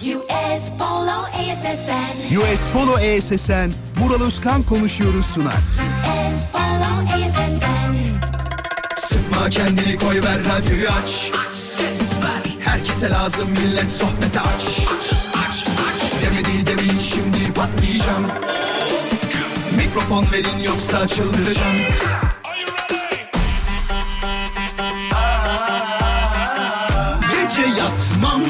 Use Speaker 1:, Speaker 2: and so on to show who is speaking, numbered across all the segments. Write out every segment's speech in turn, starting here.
Speaker 1: US Polo ASSN.
Speaker 2: US Polo ESSN, Vural Özkan konuşuyoruz sunar.
Speaker 1: US Polo ASSN.
Speaker 3: Sıkma kendini koy ver radyoyu aç Herkese lazım millet sohbete aç Demedi demin şimdi patlayacağım Mikrofon verin yoksa çıldıracağım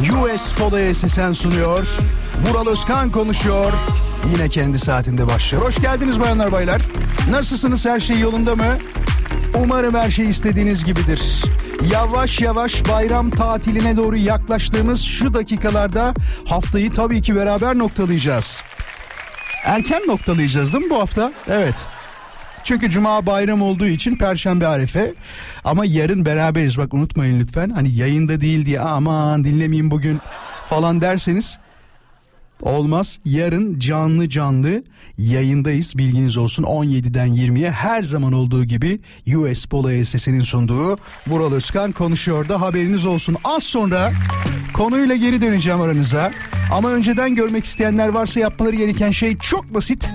Speaker 2: US Polo ESSN sunuyor. Vural Özkan konuşuyor. Yine kendi saatinde başlıyor. Hoş geldiniz bayanlar baylar. Nasılsınız? Her şey yolunda mı? Umarım her şey istediğiniz gibidir. Yavaş yavaş bayram tatiline doğru yaklaştığımız şu dakikalarda haftayı tabii ki beraber noktalayacağız. Erken noktalayacağız değil mi bu hafta? Evet. Çünkü cuma bayram olduğu için perşembe arefe. Ama yarın beraberiz bak unutmayın lütfen. Hani yayında değil diye aman dinlemeyeyim bugün falan derseniz olmaz. Yarın canlı canlı yayındayız bilginiz olsun 17'den 20'ye her zaman olduğu gibi US Polo SS'nin sunduğu Vural Özkan konuşuyor da haberiniz olsun. Az sonra konuyla geri döneceğim aranıza. Ama önceden görmek isteyenler varsa yapmaları gereken şey çok basit.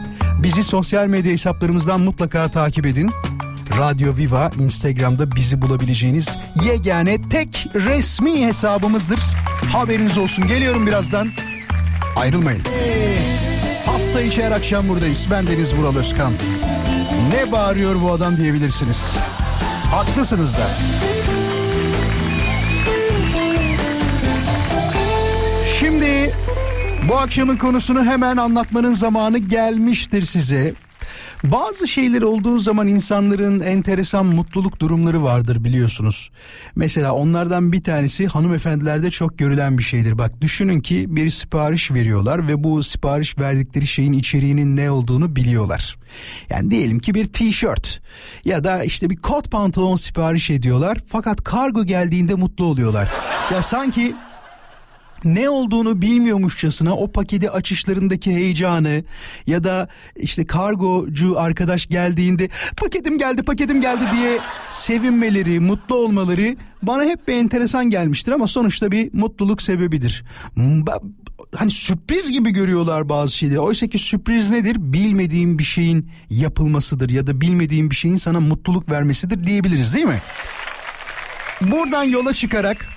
Speaker 2: Bizi sosyal medya hesaplarımızdan mutlaka takip edin. Radyo Viva Instagram'da bizi bulabileceğiniz yegane tek resmi hesabımızdır. Haberiniz olsun. Geliyorum birazdan. Ayrılmayın. Hafta içi her akşam buradayız. Ben Deniz Vural Özkan. Ne bağırıyor bu adam diyebilirsiniz. Haklısınız da. Bu akşamın konusunu hemen anlatmanın zamanı gelmiştir size. Bazı şeyler olduğu zaman insanların enteresan mutluluk durumları vardır biliyorsunuz. Mesela onlardan bir tanesi hanımefendilerde çok görülen bir şeydir. Bak düşünün ki bir sipariş veriyorlar ve bu sipariş verdikleri şeyin içeriğinin ne olduğunu biliyorlar. Yani diyelim ki bir tişört ya da işte bir kot pantolon sipariş ediyorlar fakat kargo geldiğinde mutlu oluyorlar. Ya sanki ne olduğunu bilmiyormuşçasına o paketi açışlarındaki heyecanı ya da işte kargocu arkadaş geldiğinde paketim geldi paketim geldi diye sevinmeleri, mutlu olmaları bana hep bir enteresan gelmiştir ama sonuçta bir mutluluk sebebidir. Hani sürpriz gibi görüyorlar bazı şeyleri. Oysa ki sürpriz nedir? Bilmediğin bir şeyin yapılmasıdır ya da bilmediğin bir şeyin sana mutluluk vermesidir diyebiliriz değil mi? Buradan yola çıkarak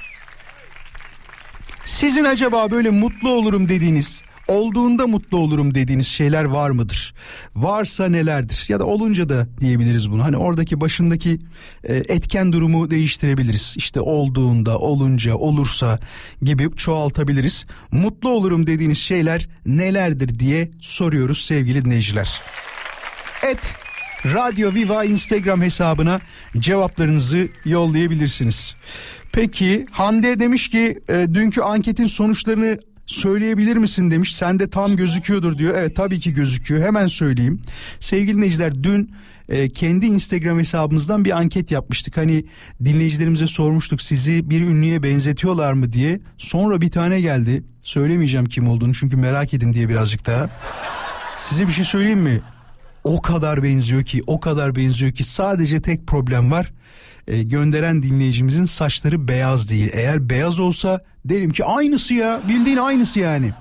Speaker 2: sizin acaba böyle mutlu olurum dediğiniz, olduğunda mutlu olurum dediğiniz şeyler var mıdır? Varsa nelerdir? Ya da olunca da diyebiliriz bunu. Hani oradaki başındaki e, etken durumu değiştirebiliriz. İşte olduğunda, olunca, olursa gibi çoğaltabiliriz. Mutlu olurum dediğiniz şeyler nelerdir diye soruyoruz sevgili dinleyiciler. Et Radyo Viva Instagram hesabına cevaplarınızı yollayabilirsiniz. Peki Hande demiş ki e, dünkü anketin sonuçlarını söyleyebilir misin demiş. Sende tam gözüküyordur diyor. Evet tabii ki gözüküyor. Hemen söyleyeyim. Sevgili dinleyiciler dün e, kendi Instagram hesabımızdan bir anket yapmıştık. Hani dinleyicilerimize sormuştuk sizi bir ünlüye benzetiyorlar mı diye. Sonra bir tane geldi. Söylemeyeceğim kim olduğunu çünkü merak edin diye birazcık daha. Size bir şey söyleyeyim mi? O kadar benziyor ki, o kadar benziyor ki sadece tek problem var. E, gönderen dinleyicimizin saçları beyaz değil. Eğer beyaz olsa derim ki aynısı ya, bildiğin aynısı yani.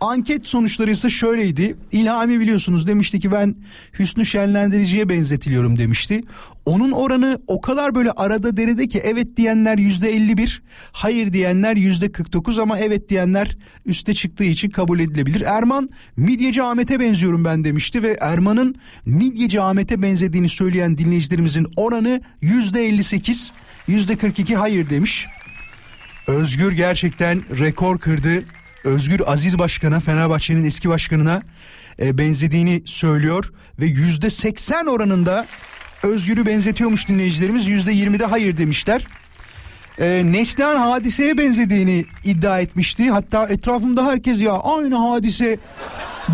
Speaker 2: Anket sonuçları ise şöyleydi. İlhami biliyorsunuz demişti ki ben Hüsnü Şenlendirici'ye benzetiliyorum demişti. Onun oranı o kadar böyle arada derede ki evet diyenler yüzde 51, hayır diyenler yüzde 49 ama evet diyenler üste çıktığı için kabul edilebilir. Erman Midyeci Ahmet'e benziyorum ben demişti ve Erman'ın Midyeci Ahmet'e benzediğini söyleyen dinleyicilerimizin oranı yüzde 58, yüzde 42 hayır demiş. Özgür gerçekten rekor kırdı. Özgür Aziz Başkan'a Fenerbahçe'nin eski başkanına e, benzediğini söylüyor ve yüzde 80 oranında Özgür'ü benzetiyormuş dinleyicilerimiz yüzde 20'de hayır demişler. e, Neslihan hadiseye benzediğini iddia etmişti. Hatta etrafımda herkes ya aynı hadise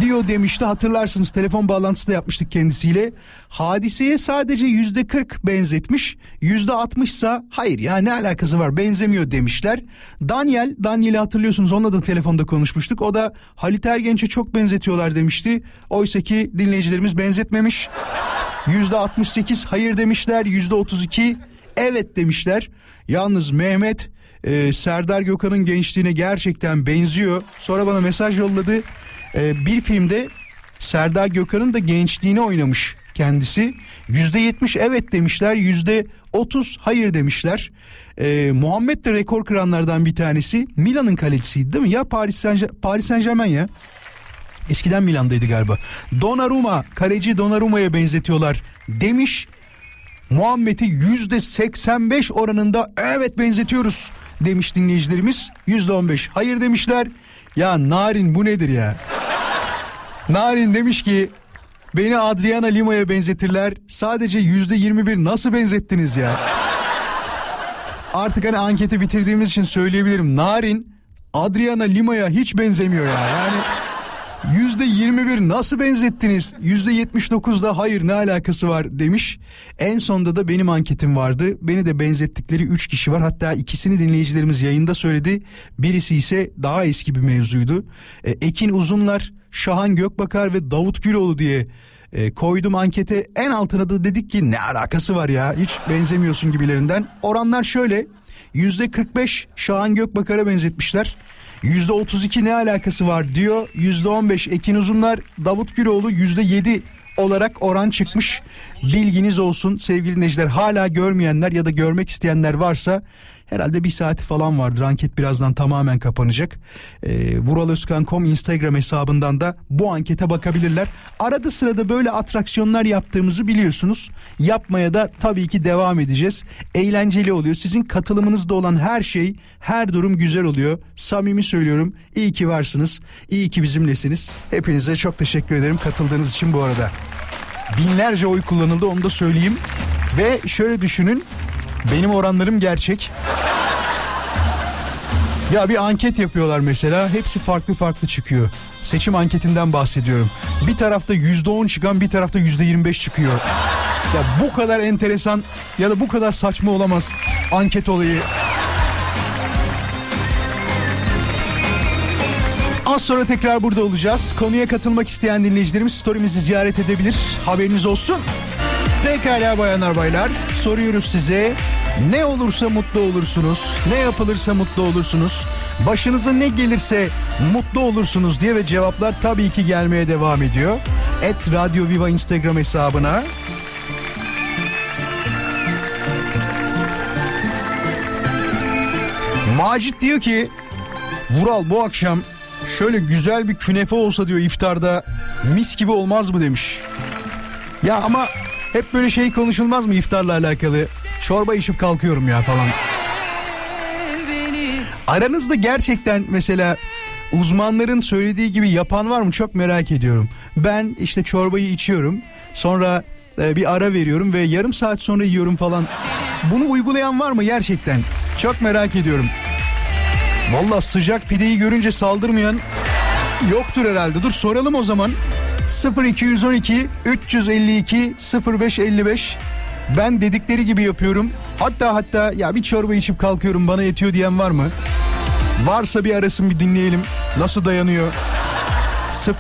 Speaker 2: diyor demişti. Hatırlarsınız telefon bağlantısı da yapmıştık kendisiyle. Hadiseye sadece yüzde 40 benzetmiş. Yüzde 60 ise hayır ya ne alakası var benzemiyor demişler. Daniel, Daniel'i hatırlıyorsunuz onunla da telefonda konuşmuştuk. O da Halit Ergenç'e çok benzetiyorlar demişti. Oysa ki dinleyicilerimiz benzetmemiş. Yüzde 68 hayır demişler. Yüzde 32 evet demişler. Yalnız Mehmet e, Serdar Gökhan'ın gençliğine gerçekten benziyor. Sonra bana mesaj yolladı. E, bir filmde Serdar Gökhan'ın da gençliğini oynamış kendisi. Yüzde yetmiş evet demişler. Yüzde otuz hayır demişler. E, Muhammed de rekor kıranlardan bir tanesi. Milan'ın kalecisiydi değil mi? Ya Paris Saint, Paris Saint Germain ya. Eskiden Milan'daydı galiba. Donnarumma, kaleci Donnarumma'ya benzetiyorlar demiş. Muhammed'i yüzde 85 oranında evet benzetiyoruz demiş dinleyicilerimiz. Yüzde 15 hayır demişler. Ya Narin bu nedir ya? Narin demiş ki beni Adriana Lima'ya benzetirler. Sadece yüzde 21 nasıl benzettiniz ya? Artık hani anketi bitirdiğimiz için söyleyebilirim. Narin Adriana Lima'ya hiç benzemiyor ya. Yani Yüzde 21 nasıl benzettiniz? Yüzde 79'da hayır ne alakası var demiş. En sonda da benim anketim vardı. Beni de benzettikleri 3 kişi var. Hatta ikisini dinleyicilerimiz yayında söyledi. Birisi ise daha eski bir mevzuydu. E, Ekin Uzunlar, Şahan Gökbakar ve Davut Güloğlu diye e, koydum ankete. En altına da dedik ki ne alakası var ya hiç benzemiyorsun gibilerinden. Oranlar şöyle. Yüzde 45 Şahan Gökbakar'a benzetmişler. Yüzde 32 ne alakası var diyor. Yüzde 15 Ekin Uzunlar, Davut Güloğlu yüzde 7 olarak oran çıkmış. Bilginiz olsun sevgili dinleyiciler. Hala görmeyenler ya da görmek isteyenler varsa herhalde bir saati falan vardır. Anket birazdan tamamen kapanacak. Ee, Vuraloskan.com Instagram hesabından da bu ankete bakabilirler. Arada sırada böyle atraksiyonlar yaptığımızı biliyorsunuz. Yapmaya da tabii ki devam edeceğiz. Eğlenceli oluyor. Sizin katılımınızda olan her şey, her durum güzel oluyor. Samimi söylüyorum. İyi ki varsınız. İyi ki bizimlesiniz. Hepinize çok teşekkür ederim katıldığınız için bu arada. Binlerce oy kullanıldı onu da söyleyeyim. Ve şöyle düşünün. Benim oranlarım gerçek. Ya bir anket yapıyorlar mesela. Hepsi farklı farklı çıkıyor. Seçim anketinden bahsediyorum. Bir tarafta yüzde on çıkan bir tarafta yüzde yirmi beş çıkıyor. Ya bu kadar enteresan ya da bu kadar saçma olamaz anket olayı. Az sonra tekrar burada olacağız. Konuya katılmak isteyen dinleyicilerimiz story'mizi ziyaret edebilir. Haberiniz olsun. Pekala bayanlar baylar soruyoruz size ne olursa mutlu olursunuz ne yapılırsa mutlu olursunuz başınıza ne gelirse mutlu olursunuz diye ve cevaplar tabii ki gelmeye devam ediyor. Et Radyo Viva Instagram hesabına Macit diyor ki Vural bu akşam şöyle güzel bir künefe olsa diyor iftarda mis gibi olmaz mı demiş. Ya ama hep böyle şey konuşulmaz mı iftarla alakalı? Çorba içip kalkıyorum ya falan. Aranızda gerçekten mesela uzmanların söylediği gibi yapan var mı çok merak ediyorum. Ben işte çorbayı içiyorum. Sonra e, bir ara veriyorum ve yarım saat sonra yiyorum falan. Bunu uygulayan var mı gerçekten? Çok merak ediyorum. Valla sıcak pideyi görünce saldırmayan yoktur herhalde. Dur soralım o zaman. 0212 352 0555 ben dedikleri gibi yapıyorum. Hatta hatta ya bir çorba içip kalkıyorum bana yetiyor diyen var mı? Varsa bir arasın bir dinleyelim. Nasıl dayanıyor?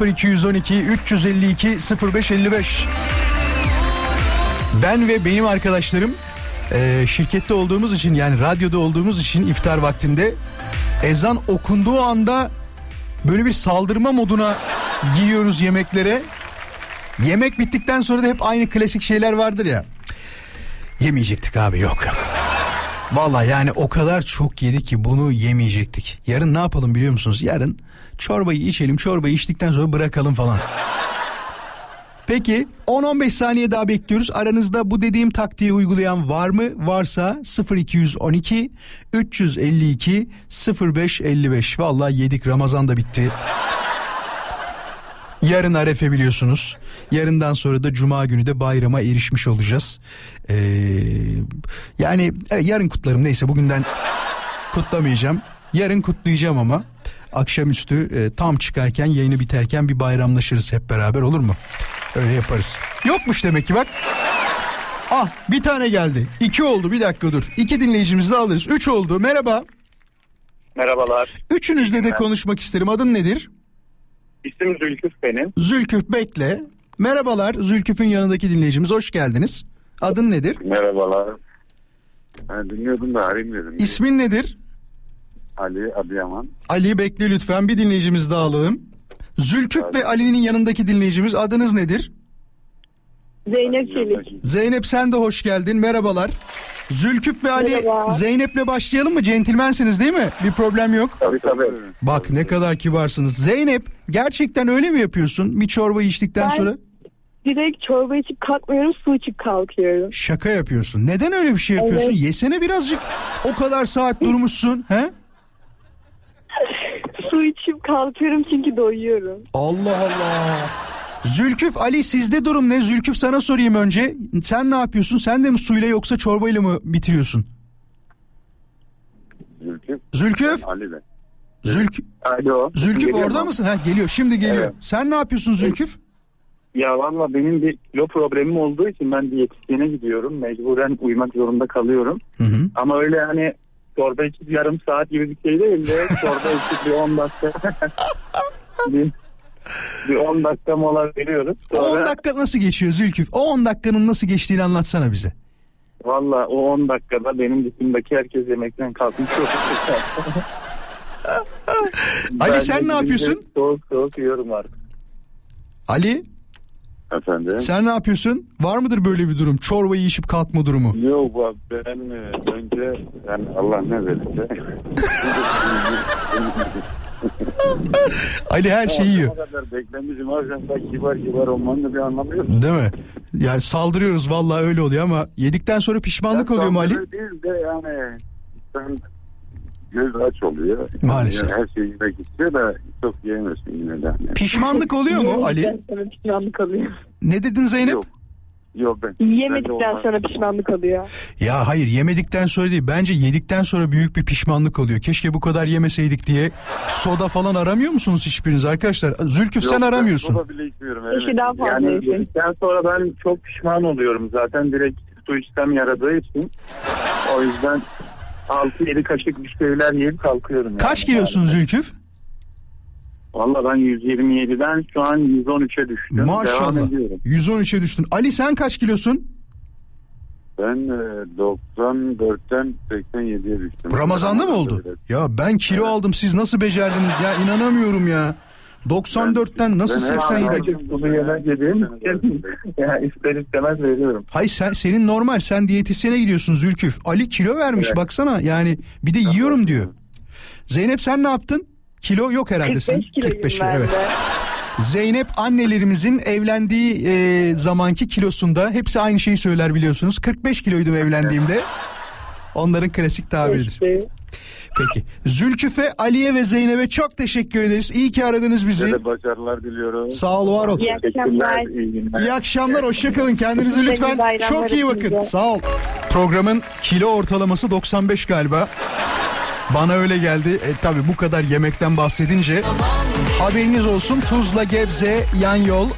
Speaker 2: 0212 352 0555 Ben ve benim arkadaşlarım e, şirkette olduğumuz için yani radyoda olduğumuz için iftar vaktinde ezan okunduğu anda böyle bir saldırma moduna giriyoruz yemeklere. Yemek bittikten sonra da hep aynı klasik şeyler vardır ya. Yemeyecektik abi yok yok. Valla yani o kadar çok yedik ki bunu yemeyecektik. Yarın ne yapalım biliyor musunuz? Yarın çorbayı içelim çorbayı içtikten sonra bırakalım falan. Peki 10-15 saniye daha bekliyoruz. Aranızda bu dediğim taktiği uygulayan var mı? Varsa 0212 352 0555. Vallahi yedik Ramazan da bitti. Yarın Arefe biliyorsunuz. Yarından sonra da Cuma günü de bayrama erişmiş olacağız. Ee, yani evet, yarın kutlarım neyse bugünden kutlamayacağım. Yarın kutlayacağım ama akşamüstü e, tam çıkarken yayını biterken bir bayramlaşırız hep beraber olur mu? Öyle yaparız. Yokmuş demek ki bak. Ah bir tane geldi. İki oldu bir dakika dur. İki dinleyicimizi de alırız. Üç oldu merhaba.
Speaker 4: Merhabalar.
Speaker 2: Üçünüzle de konuşmak isterim. Adın nedir?
Speaker 4: İsim Zülküf benim.
Speaker 2: Zülküf Bekle. Merhabalar Zülküf'ün yanındaki dinleyicimiz hoş geldiniz. Adın nedir?
Speaker 5: Merhabalar. Ben dinliyordum da arayayım dedim.
Speaker 2: İsmin nedir?
Speaker 5: Ali Adıyaman.
Speaker 2: Ali Bekle lütfen bir dinleyicimiz daha alalım. Zülküf ve Ali'nin yanındaki dinleyicimiz adınız nedir?
Speaker 6: Zeynep Çelik.
Speaker 2: Zeynep sen de hoş geldin merhabalar. Zülküf ve Ali
Speaker 6: Merhaba.
Speaker 2: Zeynep'le başlayalım mı? Centilmensiniz değil mi? Bir problem yok.
Speaker 5: Tabii tabii.
Speaker 2: Bak ne kadar kibarsınız. Zeynep gerçekten öyle mi yapıyorsun? Bir çorba içtikten
Speaker 6: Ben-
Speaker 2: sonra
Speaker 6: Direkt çorba içip kalkmıyorum, su içip kalkıyorum.
Speaker 2: şaka yapıyorsun. Neden öyle bir şey yapıyorsun?
Speaker 6: Evet.
Speaker 2: Yesene birazcık. O kadar saat durmuşsun. He?
Speaker 6: Su içip kalkıyorum çünkü doyuyorum.
Speaker 2: Allah Allah. Zülküf Ali sizde durum ne? Zülküf sana sorayım önce. Sen ne yapıyorsun? Sen de mi suyla yoksa çorbayla mı bitiriyorsun?
Speaker 5: Zülküf.
Speaker 2: Zülküf?
Speaker 5: Ali ben.
Speaker 2: Zülk
Speaker 4: Alo.
Speaker 2: Zülküf
Speaker 4: Geliyor
Speaker 2: orada
Speaker 4: mu?
Speaker 2: mısın? Ha geliyor. Şimdi geliyor.
Speaker 4: Evet.
Speaker 2: Sen ne yapıyorsun Zülküf?
Speaker 4: Ya valla benim bir kilo problemim olduğu için ben diyetisyene gidiyorum. Mecburen uyumak zorunda kalıyorum.
Speaker 2: Hı hı.
Speaker 4: Ama öyle hani çorba içip yarım saat gibi bir şey değil de çorba içip bir 10 dakika bir, bir 10 dakika mola veriyoruz.
Speaker 2: O 10
Speaker 4: Sonra
Speaker 2: dakika nasıl geçiyor Zülküf? O 10 dakikanın nasıl geçtiğini anlatsana bize.
Speaker 4: valla o 10 dakikada benim dışımdaki herkes yemekten kalkmış.
Speaker 2: Ali, sen ne yapıyorsun?
Speaker 4: Soğuk soğuk yiyorum artık.
Speaker 2: Ali
Speaker 5: Efendim.
Speaker 2: sen ne yapıyorsun? Var mıdır böyle bir durum? Çorbayı içip kalkma durumu.
Speaker 5: Yok ben e, önce yani Allah ne verirse.
Speaker 2: Ali her şeyi yiyor.
Speaker 5: Beklemişim da kibar kibar olmanın da bir anlamı yok.
Speaker 2: Değil mi? Yani saldırıyoruz vallahi öyle oluyor ama yedikten sonra pişmanlık oluyor mu Ali?
Speaker 5: Değil de yani insan göz aç oluyor.
Speaker 2: Maalesef.
Speaker 5: Yani her şeyi yemek istiyor da çok yiyemiyorsun yine de. Yani.
Speaker 2: Pişmanlık oluyor mu Ali?
Speaker 6: Pişmanlık oluyor.
Speaker 2: Ne dedin Zeynep?
Speaker 5: Yok. Yok ben.
Speaker 6: Yemedikten sonra pişmanlık oluyor.
Speaker 2: Ya hayır yemedikten sonra değil bence yedikten sonra büyük bir pişmanlık oluyor. Keşke bu kadar yemeseydik diye. Soda falan aramıyor musunuz hiçbiriniz arkadaşlar? Zülküf sen
Speaker 5: Yok,
Speaker 2: aramıyorsun.
Speaker 5: soda bile içmiyorum. Evet.
Speaker 6: daha fazla
Speaker 4: Yani yedikten sonra ben çok pişman oluyorum. Zaten direkt su içsem yaradığı için. O yüzden 6-7 kaşık bir şeyler yiyip kalkıyorum.
Speaker 2: Kaç
Speaker 4: yani.
Speaker 2: kilosun Zülküf?
Speaker 4: Valla ben 127'den şu an 113'e düştüm. Devam
Speaker 2: Maşallah.
Speaker 4: ediyorum.
Speaker 2: 113'e düştün. Ali sen kaç kilosun?
Speaker 5: Ben e, 94'ten 87'ye düştüm.
Speaker 2: Ramazan'da mı oldu? Ya ben kilo aldım siz nasıl becerdiniz ya inanamıyorum ya. 94'ten nasıl
Speaker 5: Ben her
Speaker 2: 87?
Speaker 5: zaman-
Speaker 4: Kaşık sulu yemek yediğim yani ister istemez veriyorum.
Speaker 2: Hayır sen senin normal sen diyetisyene gidiyorsun Zülküf. Ali kilo vermiş
Speaker 4: Evet.
Speaker 2: baksana yani bir de yiyorum diyor. Zeynep sen ne yaptın? Kilo yok herhalde
Speaker 6: 45
Speaker 2: sen.
Speaker 6: kiloyum
Speaker 2: 45
Speaker 6: ben
Speaker 2: evet.
Speaker 6: de.
Speaker 2: Zeynep annelerimizin evlendiği e, zamanki kilosunda hepsi aynı şeyi söyler biliyorsunuz. 45 kiloydum evlendiğimde. Onların klasik tabiridir.
Speaker 6: İşte.
Speaker 2: Peki. Zülküf'e, Ali'ye ve Zeynep'e çok teşekkür ederiz. İyi ki aradınız bizi.
Speaker 5: Size de başarılar diliyorum.
Speaker 2: Sağ ol, var ol.
Speaker 6: İyi akşamlar.
Speaker 4: iyi günler.
Speaker 2: İyi akşamlar, hoşçakalın. Kendinize lütfen çok iyi bakın. Sağ ol. Programın kilo ortalaması 95 galiba. Bana öyle geldi. E tabi bu kadar yemekten bahsedince haberiniz olsun Tuzla Gebze yan yol.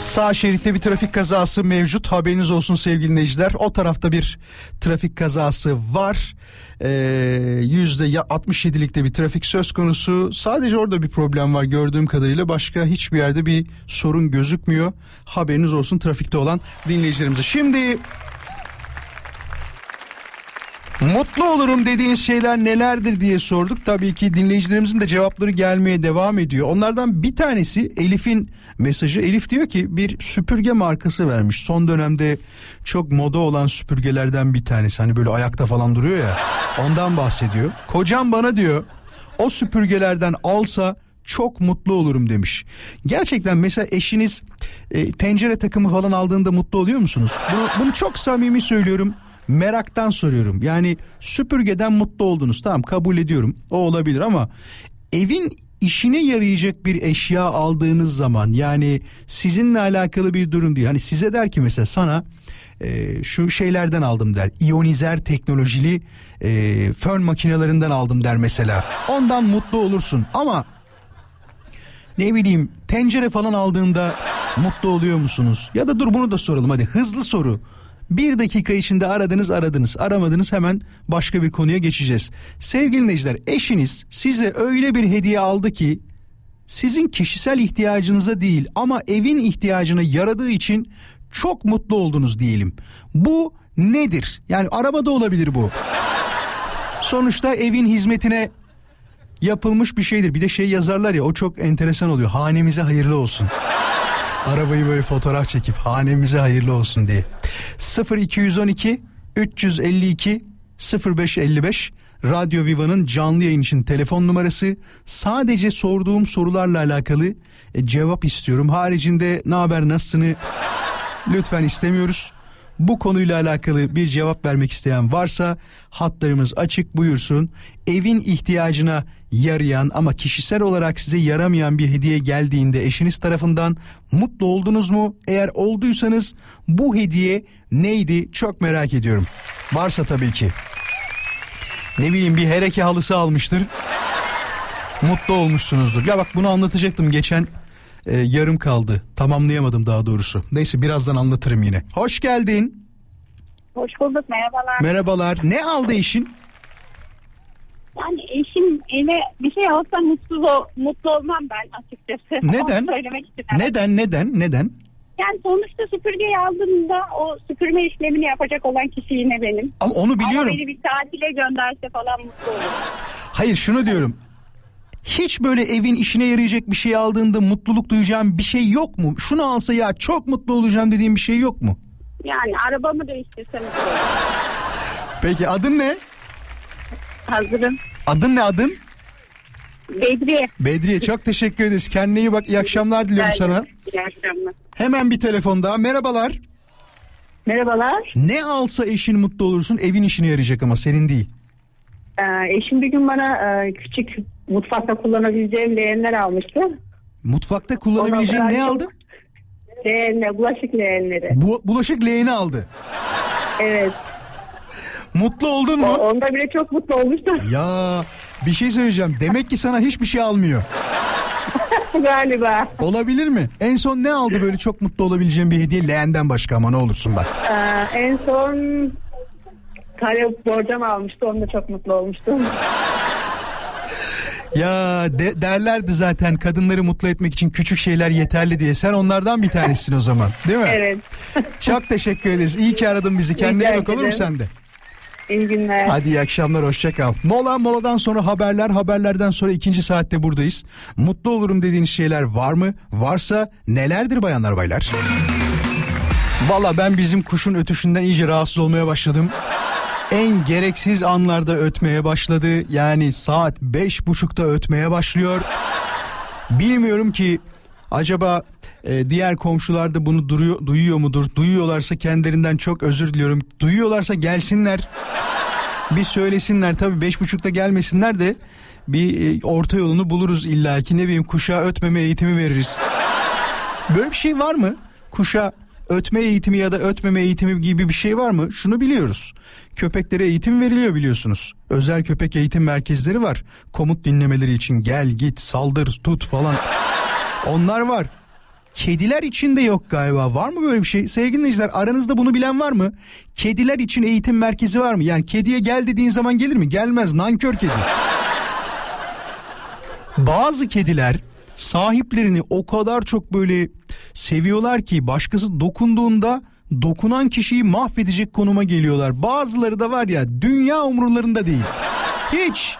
Speaker 2: Sağ şeritte bir trafik kazası mevcut. Haberiniz olsun sevgili dinleyiciler. O tarafta bir trafik kazası var. Ee, Yüzde ya 67'likte bir trafik söz konusu. Sadece orada bir problem var gördüğüm kadarıyla. Başka hiçbir yerde bir sorun gözükmüyor. Haberiniz olsun trafikte olan dinleyicilerimize. Şimdi Mutlu olurum dediğiniz şeyler nelerdir diye sorduk. Tabii ki dinleyicilerimizin de cevapları gelmeye devam ediyor. Onlardan bir tanesi Elif'in mesajı. Elif diyor ki bir süpürge markası vermiş. Son dönemde çok moda olan süpürgelerden bir tanesi. Hani böyle ayakta falan duruyor ya. Ondan bahsediyor. Kocam bana diyor o süpürgelerden alsa çok mutlu olurum demiş. Gerçekten mesela eşiniz e, tencere takımı falan aldığında mutlu oluyor musunuz? Bunu, bunu çok samimi söylüyorum. Meraktan soruyorum. Yani süpürgeden mutlu oldunuz. Tamam kabul ediyorum. O olabilir ama evin işine yarayacak bir eşya aldığınız zaman yani sizinle alakalı bir durum değil. Hani size der ki mesela sana e, şu şeylerden aldım der. İyonizer teknolojili e, fön makinelerinden aldım der mesela. Ondan mutlu olursun ama ne bileyim tencere falan aldığında mutlu oluyor musunuz? Ya da dur bunu da soralım hadi hızlı soru. Bir dakika içinde aradınız aradınız aramadınız hemen başka bir konuya geçeceğiz. Sevgili dinleyiciler eşiniz size öyle bir hediye aldı ki sizin kişisel ihtiyacınıza değil ama evin ihtiyacına yaradığı için çok mutlu oldunuz diyelim. Bu nedir? Yani arabada olabilir bu. Sonuçta evin hizmetine yapılmış bir şeydir. Bir de şey yazarlar ya o çok enteresan oluyor. Hanemize hayırlı olsun. Arabayı böyle fotoğraf çekip hanemize hayırlı olsun diye. 0212 352 0555 Radyo Viva'nın canlı yayın için telefon numarası. Sadece sorduğum sorularla alakalı e, cevap istiyorum. Haricinde ne haber nasılsını lütfen istemiyoruz. Bu konuyla alakalı bir cevap vermek isteyen varsa hatlarımız açık buyursun. Evin ihtiyacına yarayan ama kişisel olarak size yaramayan bir hediye geldiğinde eşiniz tarafından mutlu oldunuz mu? Eğer olduysanız bu hediye neydi? Çok merak ediyorum. Varsa tabii ki. Ne bileyim bir hereke halısı almıştır. Mutlu olmuşsunuzdur. Ya bak bunu anlatacaktım geçen e, yarım kaldı. Tamamlayamadım daha doğrusu. Neyse birazdan anlatırım yine. Hoş geldin.
Speaker 7: Hoş bulduk merhabalar.
Speaker 2: Merhabalar. Ne aldı eşin?
Speaker 7: Yani eşim eve bir şey alsa mutsuz ol, mutlu olmam ben açıkçası.
Speaker 2: Neden?
Speaker 7: Onu söylemek istedim.
Speaker 2: Neden neden neden?
Speaker 7: Yani sonuçta süpürgeyi aldığımda o süpürme işlemini yapacak olan kişi yine benim.
Speaker 2: Ama onu biliyorum.
Speaker 7: Ama beni bir tatile gönderse falan mutlu olurum.
Speaker 2: Hayır şunu diyorum. Hiç böyle evin işine yarayacak bir şey aldığında mutluluk duyacağım bir şey yok mu? Şunu alsa ya çok mutlu olacağım dediğim bir şey yok mu?
Speaker 7: Yani arabamı değiştirse mutlu olurum.
Speaker 2: Peki adın ne?
Speaker 7: Hazırım.
Speaker 2: Adın ne adın?
Speaker 7: Bedriye.
Speaker 2: Bedriye çok teşekkür ederiz. Kendine iyi bak. İyi akşamlar diliyorum sana.
Speaker 7: İyi akşamlar.
Speaker 2: Hemen bir telefon daha. Merhabalar.
Speaker 6: Merhabalar.
Speaker 2: Ne alsa eşin mutlu olursun evin işine yarayacak ama senin değil.
Speaker 6: Ee, eşim bir gün bana e, küçük mutfakta kullanabileceğim leğenler almıştı.
Speaker 2: Mutfakta kullanabileceğin ne aldı?
Speaker 6: Leğenler, bulaşık leğenleri.
Speaker 2: Bu, bulaşık leğeni aldı.
Speaker 6: Evet.
Speaker 2: Mutlu oldun
Speaker 6: O,
Speaker 2: mu?
Speaker 6: onda bile çok mutlu olmuştu
Speaker 2: Ya bir şey söyleyeceğim. Demek ki sana hiçbir şey almıyor.
Speaker 6: galiba.
Speaker 2: Olabilir mi? En son ne aldı böyle çok mutlu olabileceğin bir hediye leğenden başka ama ne olursun bak.
Speaker 6: Ee, en son kare borcam almıştı. Onda çok mutlu olmuştum.
Speaker 2: Ya de, derlerdi zaten kadınları mutlu etmek için küçük şeyler yeterli diye. Sen onlardan bir tanesin o zaman değil mi?
Speaker 6: Evet.
Speaker 2: Çok teşekkür ederiz. İyi ki aradın bizi. Kendine bak olur mu sen de?
Speaker 6: İyi günler.
Speaker 2: Hadi iyi akşamlar hoşça kal. Mola moladan sonra haberler haberlerden sonra ikinci saatte buradayız. Mutlu olurum dediğiniz şeyler var mı? Varsa nelerdir bayanlar baylar? Valla ben bizim kuşun ötüşünden iyice rahatsız olmaya başladım. En gereksiz anlarda ötmeye başladı. Yani saat beş buçukta ötmeye başlıyor. Bilmiyorum ki acaba e, diğer komşular da bunu duruyor, duyuyor mudur? Duyuyorlarsa kendilerinden çok özür diliyorum. Duyuyorlarsa gelsinler. Bir söylesinler tabii beş buçukta gelmesinler de bir e, orta yolunu buluruz illaki ne bileyim kuşa ötmeme eğitimi veririz. Böyle bir şey var mı? Kuşa ötme eğitimi ya da ötmeme eğitimi gibi bir şey var mı? Şunu biliyoruz. Köpeklere eğitim veriliyor biliyorsunuz. Özel köpek eğitim merkezleri var. Komut dinlemeleri için gel git saldır tut falan. Onlar var. Kediler için de yok galiba. Var mı böyle bir şey? Sevgili dinleyiciler aranızda bunu bilen var mı? Kediler için eğitim merkezi var mı? Yani kediye gel dediğin zaman gelir mi? Gelmez nankör kedi. Bazı kediler sahiplerini o kadar çok böyle seviyorlar ki başkası dokunduğunda dokunan kişiyi mahvedecek konuma geliyorlar. Bazıları da var ya dünya umurlarında değil. Hiç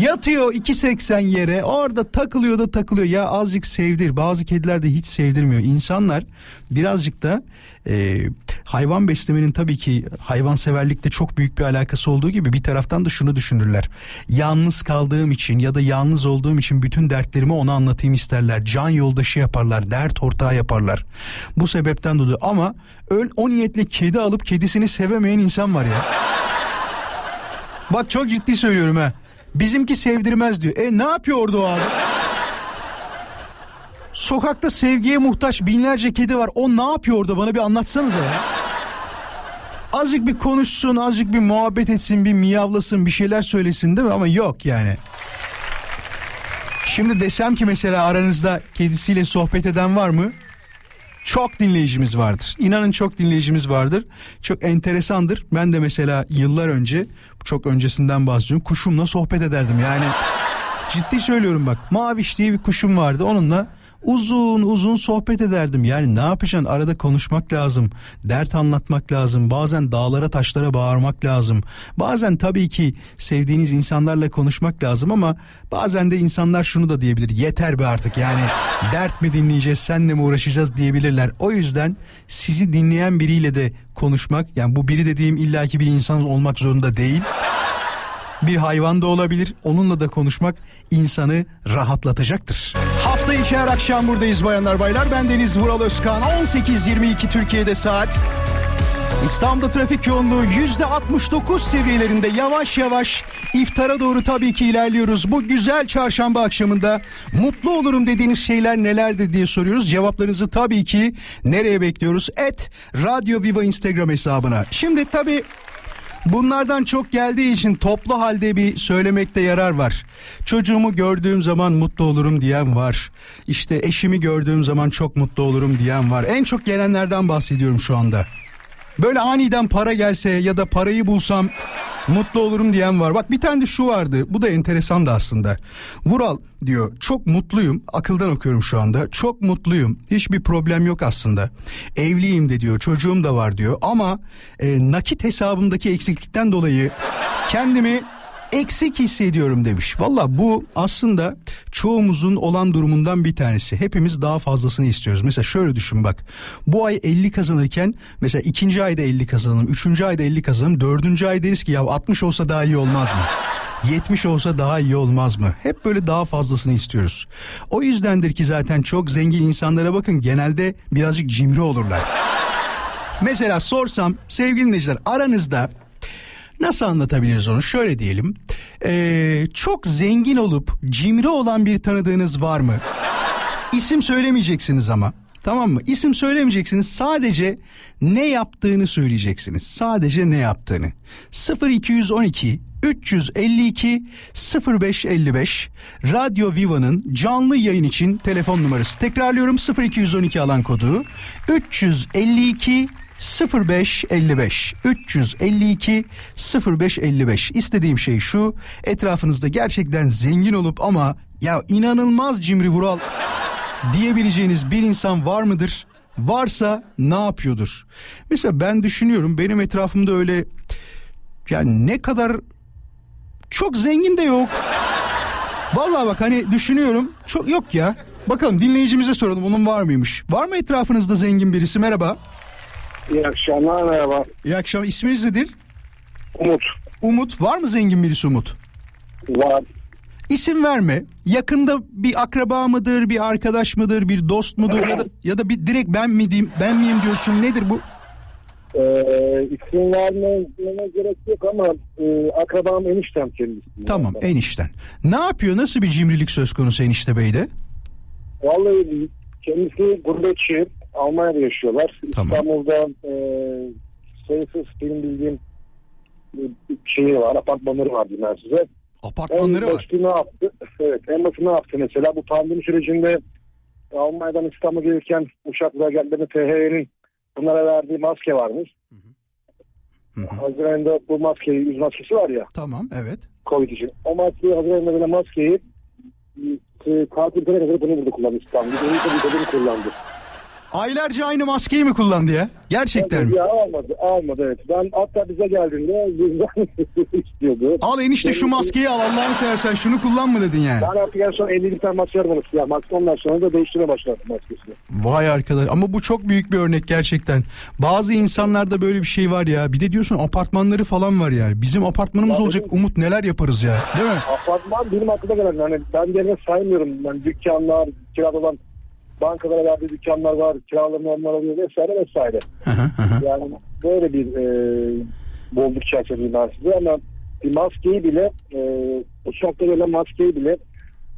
Speaker 2: yatıyor 2.80 yere. Orada takılıyor da takılıyor. Ya azıcık sevdir. Bazı kediler de hiç sevdirmiyor. İnsanlar birazcık da e, hayvan beslemenin tabii ki hayvanseverlikle çok büyük bir alakası olduğu gibi bir taraftan da şunu düşünürler. Yalnız kaldığım için ya da yalnız olduğum için bütün dertlerimi ona anlatayım isterler. Can yoldaşı yaparlar dert ortağı yaparlar. Bu sebepten dolayı. Ama ön o niyetle kedi alıp kedisini sevemeyen insan var ya. Bak çok ciddi söylüyorum ha. Bizimki sevdirmez diyor. E ne yapıyor orada o abi? Sokakta sevgiye muhtaç binlerce kedi var. O ne yapıyor orada bana bir anlatsanıza ya. Azıcık bir konuşsun, azıcık bir muhabbet etsin, bir miyavlasın, bir şeyler söylesin değil mi? Ama yok yani. Şimdi desem ki mesela aranızda kedisiyle sohbet eden var mı? Çok dinleyicimiz vardır. İnanın çok dinleyicimiz vardır. Çok enteresandır. Ben de mesela yıllar önce, çok öncesinden bahsediyorum. Kuşumla sohbet ederdim yani. Ciddi söylüyorum bak. Maviş diye bir kuşum vardı. Onunla uzun uzun sohbet ederdim. Yani ne yapacaksın? Arada konuşmak lazım. Dert anlatmak lazım. Bazen dağlara taşlara bağırmak lazım. Bazen tabii ki sevdiğiniz insanlarla konuşmak lazım ama bazen de insanlar şunu da diyebilir. Yeter be artık yani dert mi dinleyeceğiz senle mi uğraşacağız diyebilirler. O yüzden sizi dinleyen biriyle de konuşmak yani bu biri dediğim illaki bir insan olmak zorunda değil bir hayvan da olabilir. Onunla da konuşmak insanı rahatlatacaktır. Hafta içi her akşam buradayız bayanlar baylar. Ben Deniz Vural Özkan. 18.22 Türkiye'de saat. İstanbul'da trafik yoğunluğu %69 seviyelerinde yavaş yavaş iftara doğru tabii ki ilerliyoruz. Bu güzel çarşamba akşamında mutlu olurum dediğiniz şeyler nelerdir diye soruyoruz. Cevaplarınızı tabii ki nereye bekliyoruz? Et Radyo Viva Instagram hesabına. Şimdi tabii Bunlardan çok geldiği için toplu halde bir söylemekte yarar var. Çocuğumu gördüğüm zaman mutlu olurum diyen var. İşte eşimi gördüğüm zaman çok mutlu olurum diyen var. En çok gelenlerden bahsediyorum şu anda. Böyle aniden para gelse ya da parayı bulsam mutlu olurum diyen var. Bak bir tane de şu vardı. Bu da enteresan da aslında. Vural diyor çok mutluyum. Akıldan okuyorum şu anda. Çok mutluyum. Hiçbir problem yok aslında. Evliyim de diyor. Çocuğum da var diyor. Ama e, nakit hesabımdaki eksiklikten dolayı kendimi eksik hissediyorum demiş. Valla bu aslında çoğumuzun olan durumundan bir tanesi. Hepimiz daha fazlasını istiyoruz. Mesela şöyle düşün bak. Bu ay 50 kazanırken mesela ikinci ayda 50 kazanalım. Üçüncü ayda 50 kazanalım. Dördüncü ay deriz ki ya 60 olsa daha iyi olmaz mı? 70 olsa daha iyi olmaz mı? Hep böyle daha fazlasını istiyoruz. O yüzdendir ki zaten çok zengin insanlara bakın genelde birazcık cimri olurlar. Mesela sorsam sevgili dinleyiciler aranızda Nasıl anlatabiliriz onu? Şöyle diyelim. Ee, çok zengin olup cimri olan bir tanıdığınız var mı? İsim söylemeyeceksiniz ama. Tamam mı? İsim söylemeyeceksiniz. Sadece ne yaptığını söyleyeceksiniz. Sadece ne yaptığını. 0212 352 0555 Radyo Viva'nın canlı yayın için telefon numarası. Tekrarlıyorum 0212 alan kodu 352 0555 352 0555 istediğim şey şu etrafınızda gerçekten zengin olup ama ya inanılmaz cimri vural diyebileceğiniz bir insan var mıdır? Varsa ne yapıyordur? Mesela ben düşünüyorum benim etrafımda öyle yani ne kadar çok zengin de yok. Vallahi bak hani düşünüyorum çok yok ya. Bakalım dinleyicimize soralım onun var mıymış? Var mı etrafınızda zengin birisi? Merhaba.
Speaker 8: İyi akşamlar merhaba.
Speaker 2: İyi akşam. İsminiz nedir?
Speaker 8: Umut.
Speaker 2: Umut. Var mı zengin birisi Umut?
Speaker 8: Var.
Speaker 2: İsim verme. Yakında bir akraba mıdır, bir arkadaş mıdır, bir dost mudur ya da ya da bir direkt ben mi diyeyim, ben miyim diyorsun? Nedir bu?
Speaker 8: Ee, isim vermeme gerek yok ama e, akrabam eniştem kendisi.
Speaker 2: Tamam, enişten. Ne yapıyor? Nasıl bir cimrilik söz konusu enişte beyde?
Speaker 8: Vallahi kendisi gurbetçi. Almanya'da yaşıyorlar.
Speaker 2: Tamam.
Speaker 8: İstanbul'da e, sayısız benim bildiğim şeyi var, apartmanları var diyeyim size.
Speaker 2: Apartmanları
Speaker 8: en
Speaker 2: var.
Speaker 8: ne yaptı? Evet, en basit ne yaptı mesela? Bu pandemi sürecinde Almanya'dan İstanbul'a gelirken uçakla geldiğinde THY'nin bunlara verdiği maske varmış. Haziran'da bu maskeyi, yüz maskesi var ya,
Speaker 2: Tamam, evet.
Speaker 8: Covid için. O maskeyi Haziran'da böyle maskeyi e, tatil kadar bunu burada kullandı İstanbul'da. Onu tabii kullandı.
Speaker 2: Aylarca aynı maskeyi mi kullandı ya? Gerçekten mi?
Speaker 8: Ya almadı, almadı evet. Ben hatta bize geldiğinde yüzden istiyordu.
Speaker 2: Al enişte şu maskeyi al Allah'ını seversen şunu kullanma dedin yani.
Speaker 8: Ben artık en son 50 tane maske yapmadım. Ya maske ondan sonra da değiştirmeye başladım maskesini.
Speaker 2: Vay arkadaş ama bu çok büyük bir örnek gerçekten. Bazı insanlarda böyle bir şey var ya. Bir de diyorsun apartmanları falan var yani. Bizim apartmanımız
Speaker 8: Ya
Speaker 2: olacak
Speaker 8: benim-
Speaker 2: Umut neler yaparız ya. Değil mi?
Speaker 8: Apartman benim aklıma gelen hani ben yerine saymıyorum. Yani dükkanlar, kirada olan bankalara verdiği dükkanlar var. Kiralarını onlar alıyor vesaire vesaire. yani böyle bir e, bolluk çerçevesi ben size ama bir maskeyi bile e, uçakta gelen maskeyi bile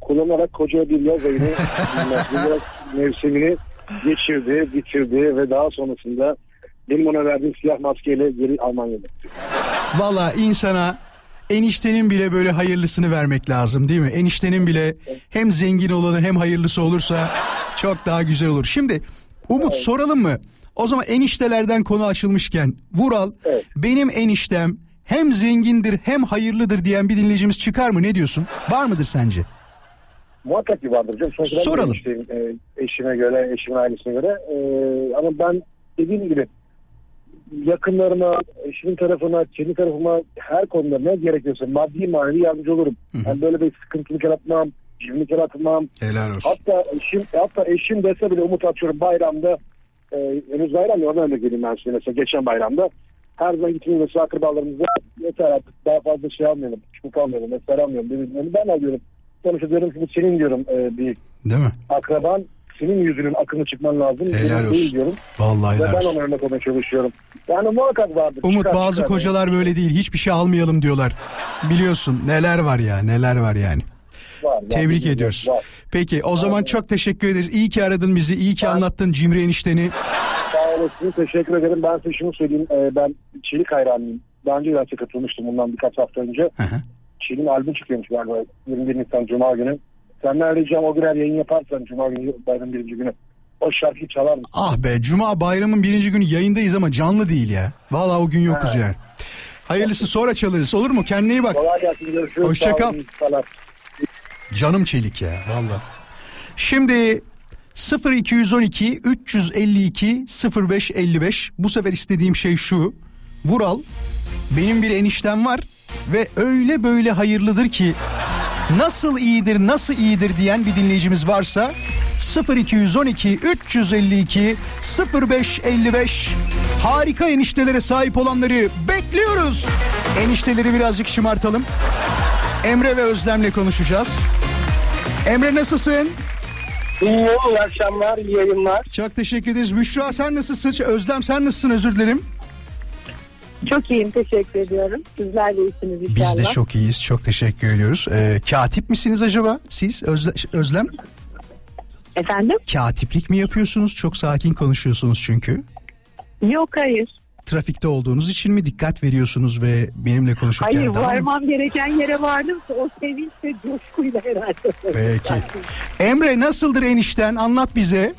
Speaker 8: kullanarak koca bir yaz ayını giymek. mevsimini geçirdi, bitirdi ve daha sonrasında benim ona verdiğim siyah maskeyle geri Almanya'ya gitti.
Speaker 2: Valla insana eniştenin bile böyle hayırlısını vermek lazım değil mi? Eniştenin bile hem zengin olanı hem hayırlısı olursa çok daha güzel olur. Şimdi Umut soralım mı? O zaman eniştelerden konu açılmışken Vural
Speaker 8: Evet.
Speaker 2: benim eniştem hem zengindir hem hayırlıdır diyen bir dinleyicimiz çıkar mı? Ne diyorsun? Var mıdır sence?
Speaker 8: Muhakkak ki vardır canım. Sonuçta
Speaker 2: Soralım.
Speaker 8: enişteyim, e, eşime göre, eşimin ailesine göre. E, ama ben dediğim gibi yakınlarıma, eşimin tarafına, kendi tarafıma her konuda ne gerekiyorsa maddi manevi yardımcı olurum. Ben böyle bir sıkıntılık yaratmam, cimrilik yaratmam.
Speaker 2: Helal olsun.
Speaker 8: Hatta eşim, hatta eşim dese bile umut atıyorum bayramda, e, henüz bayram ya oradan örnek vereyim ben size mesela geçen bayramda. Her zaman gittiğimiz mesela akrabalarımıza yeter artık daha fazla şey almayalım, çubuk almayalım, mesela almayalım. Birbirlerini ben alıyorum. Sonuçta diyorum ki bu senin diyorum e, bir
Speaker 2: Değil mi?
Speaker 8: akraban senin yüzünün akını çıkman lazım.
Speaker 2: Helal
Speaker 8: Benim
Speaker 2: olsun.
Speaker 8: Değil diyorum.
Speaker 2: Vallahi
Speaker 8: Ve
Speaker 2: helal
Speaker 8: ben
Speaker 2: olsun.
Speaker 8: ona örnek olmaya çalışıyorum. Yani muhakkak vardır.
Speaker 2: Umut
Speaker 8: Çıkar,
Speaker 2: bazı
Speaker 8: çıkar.
Speaker 2: kocalar böyle değil. Hiçbir şey almayalım diyorlar. Biliyorsun neler var ya neler var yani.
Speaker 8: Var, var,
Speaker 2: Tebrik ediyoruz.
Speaker 8: var.
Speaker 2: Peki o zaman çok teşekkür ederiz. İyi ki aradın bizi. İyi ki anlattın Cimri enişteni.
Speaker 8: Sağ olasın. Teşekkür ederim. Ben size şunu söyleyeyim. Ee, ben Çelik hayranıyım. Daha önce de katılmıştım bundan birkaç hafta önce. Çelik'in albüm çıkıyormuş galiba 21 Nisan Cuma günü. Senden ricam o gün eğer yayın yaparsan Cuma günü bayramın birinci günü. O şarkıyı çalar mısın?
Speaker 2: Ah be Cuma bayramın birinci günü yayındayız ama canlı değil ya. Vallahi o gün yokuz yani. Hayırlısı sonra çalarız olur mu? Kendine iyi bak.
Speaker 8: Kolay gelsin. Görüşürüz.
Speaker 2: Hoşça
Speaker 8: Sağ
Speaker 2: kal.
Speaker 8: olun, iyi salar.
Speaker 2: Canım çelik ya valla. Şimdi 0212 352 0555 bu sefer istediğim şey şu. Vural benim bir eniştem var ve öyle böyle hayırlıdır ki nasıl iyidir nasıl iyidir diyen bir dinleyicimiz varsa 0212 352 0555 harika eniştelere sahip olanları bekliyoruz. Enişteleri birazcık şımartalım. Emre ve Özlem'le konuşacağız. Emre nasılsın?
Speaker 8: İyi, iyi akşamlar, iyi yayınlar.
Speaker 2: Çok teşekkür ederiz. Büşra sen nasılsın? Özlem sen nasılsın? Özür dilerim.
Speaker 7: Çok iyiyim teşekkür ediyorum. Sizler de iyisiniz inşallah.
Speaker 2: Biz de çok iyiyiz. Çok teşekkür ediyoruz. Ee, katip misiniz acaba siz Özle- Özlem?
Speaker 7: Efendim?
Speaker 2: Katiplik mi yapıyorsunuz? Çok sakin konuşuyorsunuz çünkü.
Speaker 7: Yok hayır.
Speaker 2: Trafikte olduğunuz için mi dikkat veriyorsunuz ve benimle konuşurken
Speaker 7: Hayır
Speaker 2: daha mı?
Speaker 7: varmam gereken yere vardım. O sevinç ve coşkuyla herhalde.
Speaker 2: Peki. Emre nasıldır enişten? Anlat bize.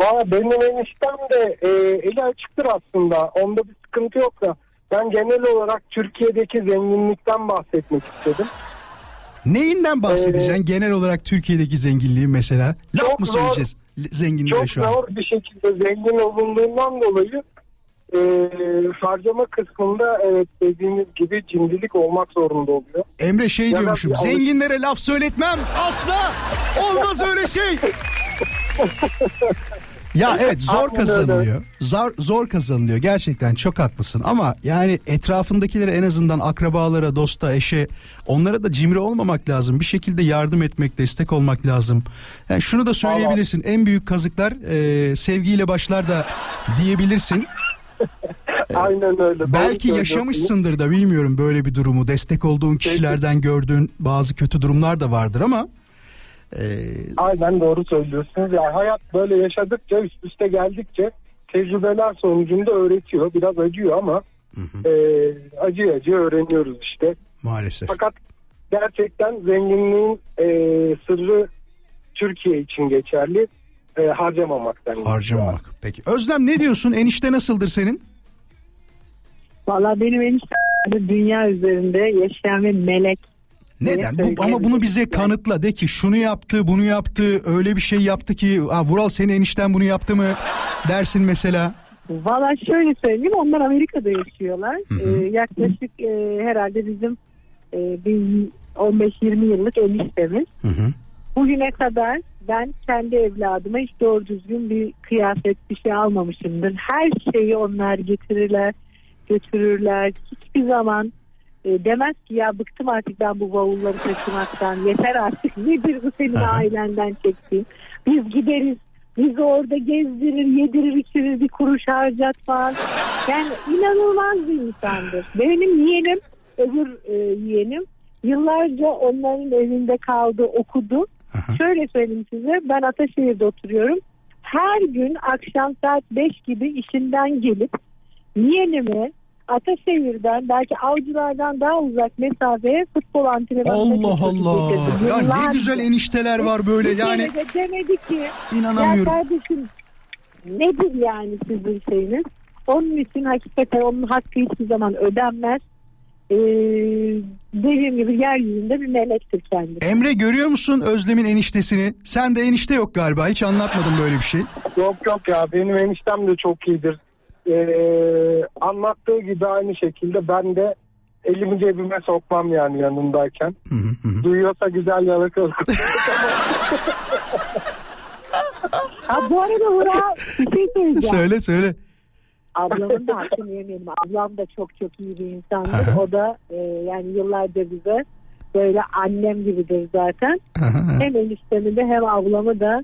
Speaker 9: Valla benim eniştem de e, eli açıktır aslında. Onda bir sıkıntı yok da. Ben genel olarak Türkiye'deki zenginlikten bahsetmek istedim.
Speaker 2: Neyinden bahsedeceksin? Genel olarak Türkiye'deki zenginliği mesela. Laf
Speaker 9: Çok
Speaker 2: mı
Speaker 9: zor.
Speaker 2: söyleyeceğiz zenginliğe
Speaker 9: Çok
Speaker 2: şu an?
Speaker 9: zor bir şekilde zengin olunduğundan dolayı e, harcama kısmında evet dediğiniz gibi cimrilik olmak zorunda oluyor.
Speaker 2: Emre şey
Speaker 9: Ya
Speaker 2: diyormuşum.
Speaker 9: alış-
Speaker 2: Zenginlere laf söyletmem. Asla. Olmaz öyle şey. Ya evet zor kazanılıyor. Zor zor kazanılıyor. Gerçekten çok haklısın ama yani etrafındakilere en azından akrabalara, dosta, eşe onlara da cimri olmamak lazım. Bir şekilde yardım etmek, destek olmak lazım. Yani şunu da söyleyebilirsin. En büyük kazıklar e, sevgiyle başlar da diyebilirsin.
Speaker 9: Aynen öyle.
Speaker 2: Belki yaşamışsındır da bilmiyorum böyle bir durumu. Destek olduğun kişilerden gördüğün bazı kötü durumlar da vardır ama e,
Speaker 9: Aynen doğru söylüyorsunuz. Yani hayat böyle yaşadıkça üst üste geldikçe tecrübeler sonucunda öğretiyor. Biraz acıyor ama e, acı acı öğreniyoruz işte.
Speaker 2: maalesef.
Speaker 9: Fakat gerçekten zenginliğin e, sırrı Türkiye için geçerli. E, harcamamaktan.
Speaker 2: Harcamamak. Peki. Özlem ne diyorsun? Enişte nasıldır senin?
Speaker 7: Valla benim eniştem dünya üzerinde yaşayan bir melek.
Speaker 2: Neden? Bu, ama bunu bize kanıtla. De ki şunu yaptı, bunu yaptı, öyle bir şey yaptı ki "Aa, Vural senin enişten bunu yaptı mı dersin mesela.
Speaker 7: Valla şöyle söyleyeyim onlar Amerika'da yaşıyorlar. Ee, yaklaşık e, herhalde bizim e, bir 15-20 yıllık eniştemiz.
Speaker 2: Hı hı.
Speaker 7: Bugüne kadar ben kendi evladıma hiç doğru düzgün bir kıyafet bir şey almamışımdır. Her şeyi onlar getirirler, götürürler. Hiçbir zaman e, demez ki ya bıktım artık ben bu bavulları taşımaktan. Yeter artık nedir bu senin ailenden çektiğin. Biz gideriz. Bizi orada gezdirir, yedirir, içirir, bir kuruş harcatmaz. Yani inanılmaz bir insandır. Benim yeğenim, öbür e, yeğenim yıllarca onların evinde kaldı, okudu. Şöyle söyleyeyim size ben Ataşehir'de oturuyorum. Her gün akşam saat 5 gibi işinden gelip yeğenimi Ataşehir'den belki avcılardan daha uzak mesafeye futbol antrenmanına
Speaker 2: Allah Allah. Ya ne güzel enişteler var böyle
Speaker 7: Bir
Speaker 2: yani.
Speaker 7: de demedi ki
Speaker 2: İnanamıyorum.
Speaker 7: ya kardeşim nedir yani sizin şeyiniz? Onun için hakikaten onun hakkı hiçbir zaman ödenmez. Ee, dediğim gibi yeryüzünde bir melektir kendisi.
Speaker 2: Emre görüyor musun Özlem'in eniştesini? Sen de enişte yok galiba. Hiç anlatmadın böyle bir şey.
Speaker 9: Yok yok ya benim eniştem de çok iyidir. Ee, anlattığı gibi aynı şekilde ben de elimi cebime sokmam yani yanındayken. Duyuyorsa güzel yalakalık.
Speaker 7: Ha, bu arada Uğra bir şey söyleyeceğim.
Speaker 2: söyle söyle.
Speaker 7: Ablamın da hakkını yemeyelim. Ablam da çok çok iyi bir insandır. o da e, yani yıllardır bize böyle annem gibidir zaten. hem eniştemi de hem ablamı da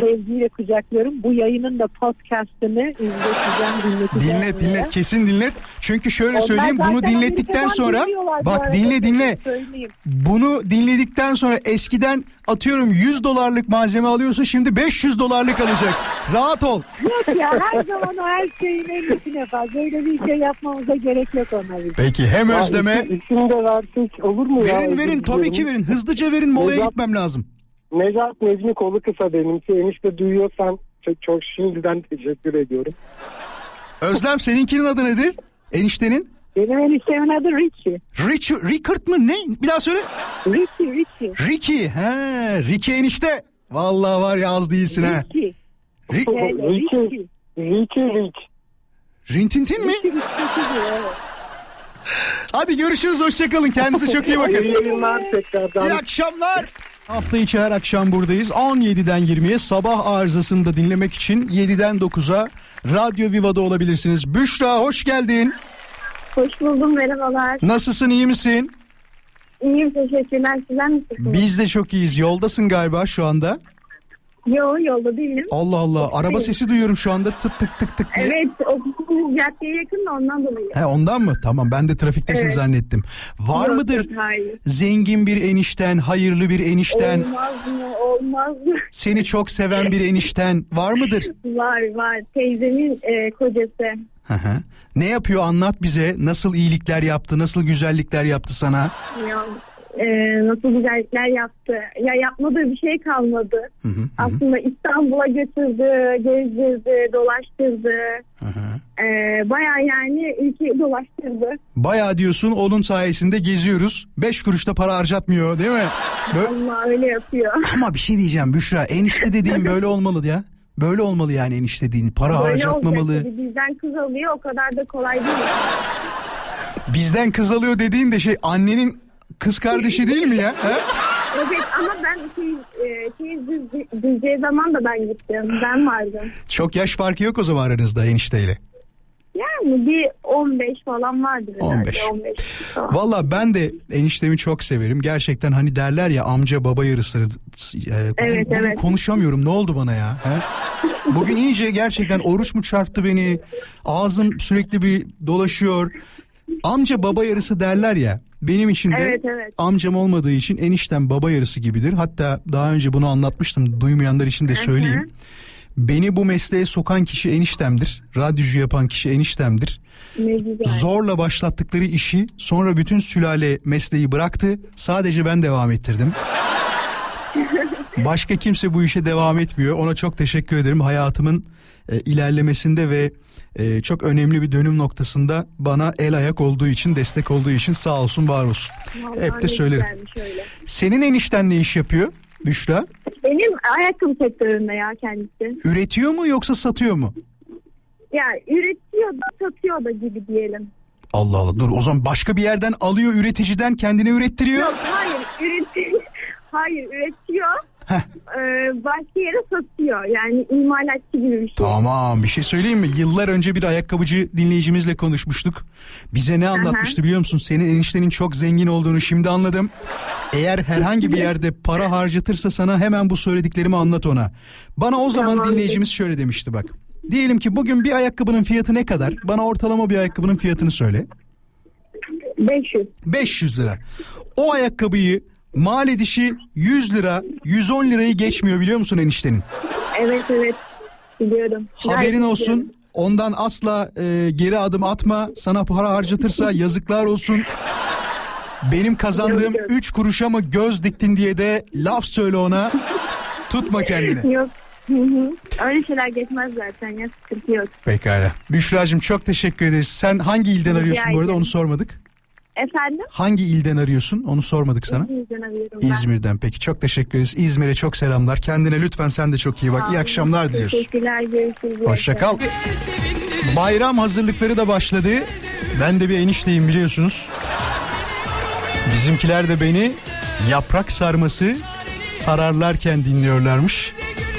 Speaker 7: sevgiyle kucaklıyorum. Bu yayının da podcastını izleteceğim, dinleteceğim.
Speaker 2: Dinlet
Speaker 7: diye.
Speaker 2: dinlet kesin dinlet. Çünkü şöyle
Speaker 7: Onlar
Speaker 2: söyleyeyim bunu dinlettikten sonra bak dinle dinle.
Speaker 7: söyleyeyim.
Speaker 2: Bunu dinledikten sonra eskiden atıyorum 100 dolarlık malzeme alıyorsun şimdi 500 dolarlık alacak. Rahat ol.
Speaker 7: Yok ya her zaman o her şeyin en iyisini yapar. Böyle bir şey yapmamıza gerek yok ona bizim.
Speaker 2: Peki hem
Speaker 9: Ya
Speaker 2: Özlem'e
Speaker 9: isim- isim de versek olur mu ya?
Speaker 2: verin verin tabii ki verin. Hızlıca verin molaya gitmem lazım.
Speaker 9: Necat Necmi kolu kısa benimki. Enişte duyuyorsan çok, çok şimdiden teşekkür ediyorum.
Speaker 2: Özlem seninkinin adı nedir? Eniştenin?
Speaker 7: Benim eniştemin adı Richie.
Speaker 2: Rich, Rickard mı ne? Bir daha söyle.
Speaker 7: Richie, Richie.
Speaker 2: Ricky. He, Ricky enişte. Vallahi var ya az değilsin ha.
Speaker 7: Richie.
Speaker 2: Ri-
Speaker 7: Öyle,
Speaker 9: Richie.
Speaker 7: Richie.
Speaker 9: Ricky Rick.
Speaker 2: Rintintin mi? Hadi görüşürüz hoşçakalın. Kendinize çok iyi bakın.
Speaker 9: İyi yayınlar tekrardan.
Speaker 2: İyi akşamlar. Hafta içi her akşam buradayız. 17'den 20'ye sabah arızasını da dinlemek için 7'den 9'a Radyo Viva'da olabilirsiniz. Büşra hoş geldin.
Speaker 6: Hoş buldum merhabalar.
Speaker 2: Nasılsın iyi misin?
Speaker 6: İyiyim teşekkürler. Sizler misiniz?
Speaker 2: Biz de çok iyiyiz. Yoldasın galiba şu anda.
Speaker 6: Yo yolda değilim.
Speaker 2: Allah Allah. Araba sesi duyuyorum şu anda. Tık tık tık tık diye.
Speaker 6: Evet ofisimiz caddeye yakın da ondan dolayı.
Speaker 2: He ondan mı? Tamam ben de trafiktesin
Speaker 6: Evet.
Speaker 2: zannettim. Var
Speaker 6: Yok,
Speaker 2: mıdır
Speaker 6: yok, hayır.
Speaker 2: zengin bir enişten, hayırlı bir enişten,
Speaker 6: Olmaz mı olmaz mı?
Speaker 2: seni çok seven bir enişten var mıdır?
Speaker 6: var var teyzemin e, kocası.
Speaker 2: Hı hı. Ne yapıyor anlat bize. Nasıl iyilikler yaptı, nasıl güzellikler yaptı sana?
Speaker 6: Ya, e, nasıl güzellikler yaptı. Ya yapmadığı bir şey kalmadı. Aslında İstanbul'a götürdü, gezdirdi, dolaştırdı. E, Baya yani ülkeyi dolaştırdı.
Speaker 2: Bayağı diyorsun onun sayesinde geziyoruz. Beş kuruşta para harcatmıyor değil mi? Bö-
Speaker 6: Allah öyle yapıyor.
Speaker 2: Ama bir şey diyeceğim Büşra. Enişte dediğin böyle olmalı ya. Böyle olmalı yani enişte dediğin. Para
Speaker 6: Böyle
Speaker 2: harcatmamalı.
Speaker 6: Bizden kız alıyor o kadar da kolay değil.
Speaker 2: Bizden kız alıyor dediğin de şey annenin kız kardeşi değil mi ya? He?
Speaker 6: Evet ama ben şey, e, şey düz, düzceği zaman da ben gittim. Ben vardım.
Speaker 2: Çok yaş farkı yok o zaman aranızda enişteyle.
Speaker 6: Yani bir 15 falan vardır herhalde.
Speaker 2: 15.
Speaker 6: 15 falan.
Speaker 2: Valla ben de eniştemi çok severim. Gerçekten hani derler ya amca baba yarısı. E,
Speaker 6: Evet,
Speaker 2: bugün
Speaker 6: evet.
Speaker 2: konuşamıyorum ne oldu bana ya? He? Bugün iyice gerçekten oruç mu çarptı beni? Ağzım sürekli bir dolaşıyor. Amca baba yarısı derler ya. Benim için de
Speaker 6: Evet, evet.
Speaker 2: amcam olmadığı için eniştem baba yarısı gibidir. Hatta daha önce bunu anlatmıştım. Duymayanlar için de söyleyeyim. Beni bu mesleğe sokan kişi eniştemdir. Radyocu yapan kişi eniştemdir. Zorla başlattıkları işi sonra bütün sülale mesleği bıraktı. Sadece ben devam ettirdim. Başka kimse bu işe devam etmiyor. Ona çok teşekkür ederim. Hayatımın e, ilerlemesinde ve e, çok önemli bir dönüm noktasında bana el ayak olduğu için, destek olduğu için sağ olsun, var olsun.
Speaker 6: Vallahi
Speaker 2: Hep de söylerim. Senin enişten ne iş yapıyor Büşra?
Speaker 6: Benim ayakkabı sektöründe ya kendisi.
Speaker 2: Üretiyor mu yoksa satıyor mu?
Speaker 6: Ya üretiyor da satıyor da gibi diyelim.
Speaker 2: Allah Allah dur o zaman başka bir yerden alıyor üreticiden kendine ürettiriyor.
Speaker 6: Yok hayır üretiyor. hayır üretiyor. Ee, başka yere satıyor. Yani imalatçı gibi bir şey.
Speaker 2: Tamam bir şey söyleyeyim mi? Yıllar önce bir ayakkabıcı dinleyicimizle konuşmuştuk. Bize ne anlatmıştı biliyor musun? Senin eniştenin çok zengin olduğunu şimdi anladım. Eğer herhangi bir yerde para harcatırsa sana hemen bu söylediklerimi anlat ona. Bana o zaman dinleyicimiz şöyle demişti bak. Diyelim ki bugün bir ayakkabının fiyatı ne kadar? Bana ortalama bir ayakkabının fiyatını söyle.
Speaker 6: 500.
Speaker 2: 500 lira. O ayakkabıyı Mal edişi 100 lira 110 lirayı geçmiyor biliyor musun eniştenin?
Speaker 10: Evet evet biliyorum.
Speaker 2: Haberin
Speaker 10: Gayet
Speaker 2: olsun.
Speaker 10: biliyorum.
Speaker 2: Ondan asla e, geri adım atma. Sana para harcatırsa yazıklar olsun. Benim kazandığım 3 kuruşa mı göz diktin diye de laf söyle ona. Tutma kendini.
Speaker 10: Yok. Hı hı. Öyle şeyler geçmez zaten ya sıkıntı yok.
Speaker 2: Pekala. Büşra'cığım çok teşekkür ederiz. Sen hangi ilden arıyorsun bu arada onu sormadık.
Speaker 10: Efendim?
Speaker 2: Hangi ilden arıyorsun onu sormadık sana.
Speaker 10: İzmir'den arıyorum ben.
Speaker 2: İzmir'den peki çok teşekkür ederiz. İzmir'e çok selamlar. Kendine lütfen sen de çok iyi bak. İyi akşamlar diliyoruz.
Speaker 10: Teşekkürler görüşürüz.
Speaker 2: Hoşça kal. Bayram hazırlıkları da başladı. Ben de bir enişteyim biliyorsunuz. Bizimkiler de beni yaprak sarması sararlarken dinliyorlarmış.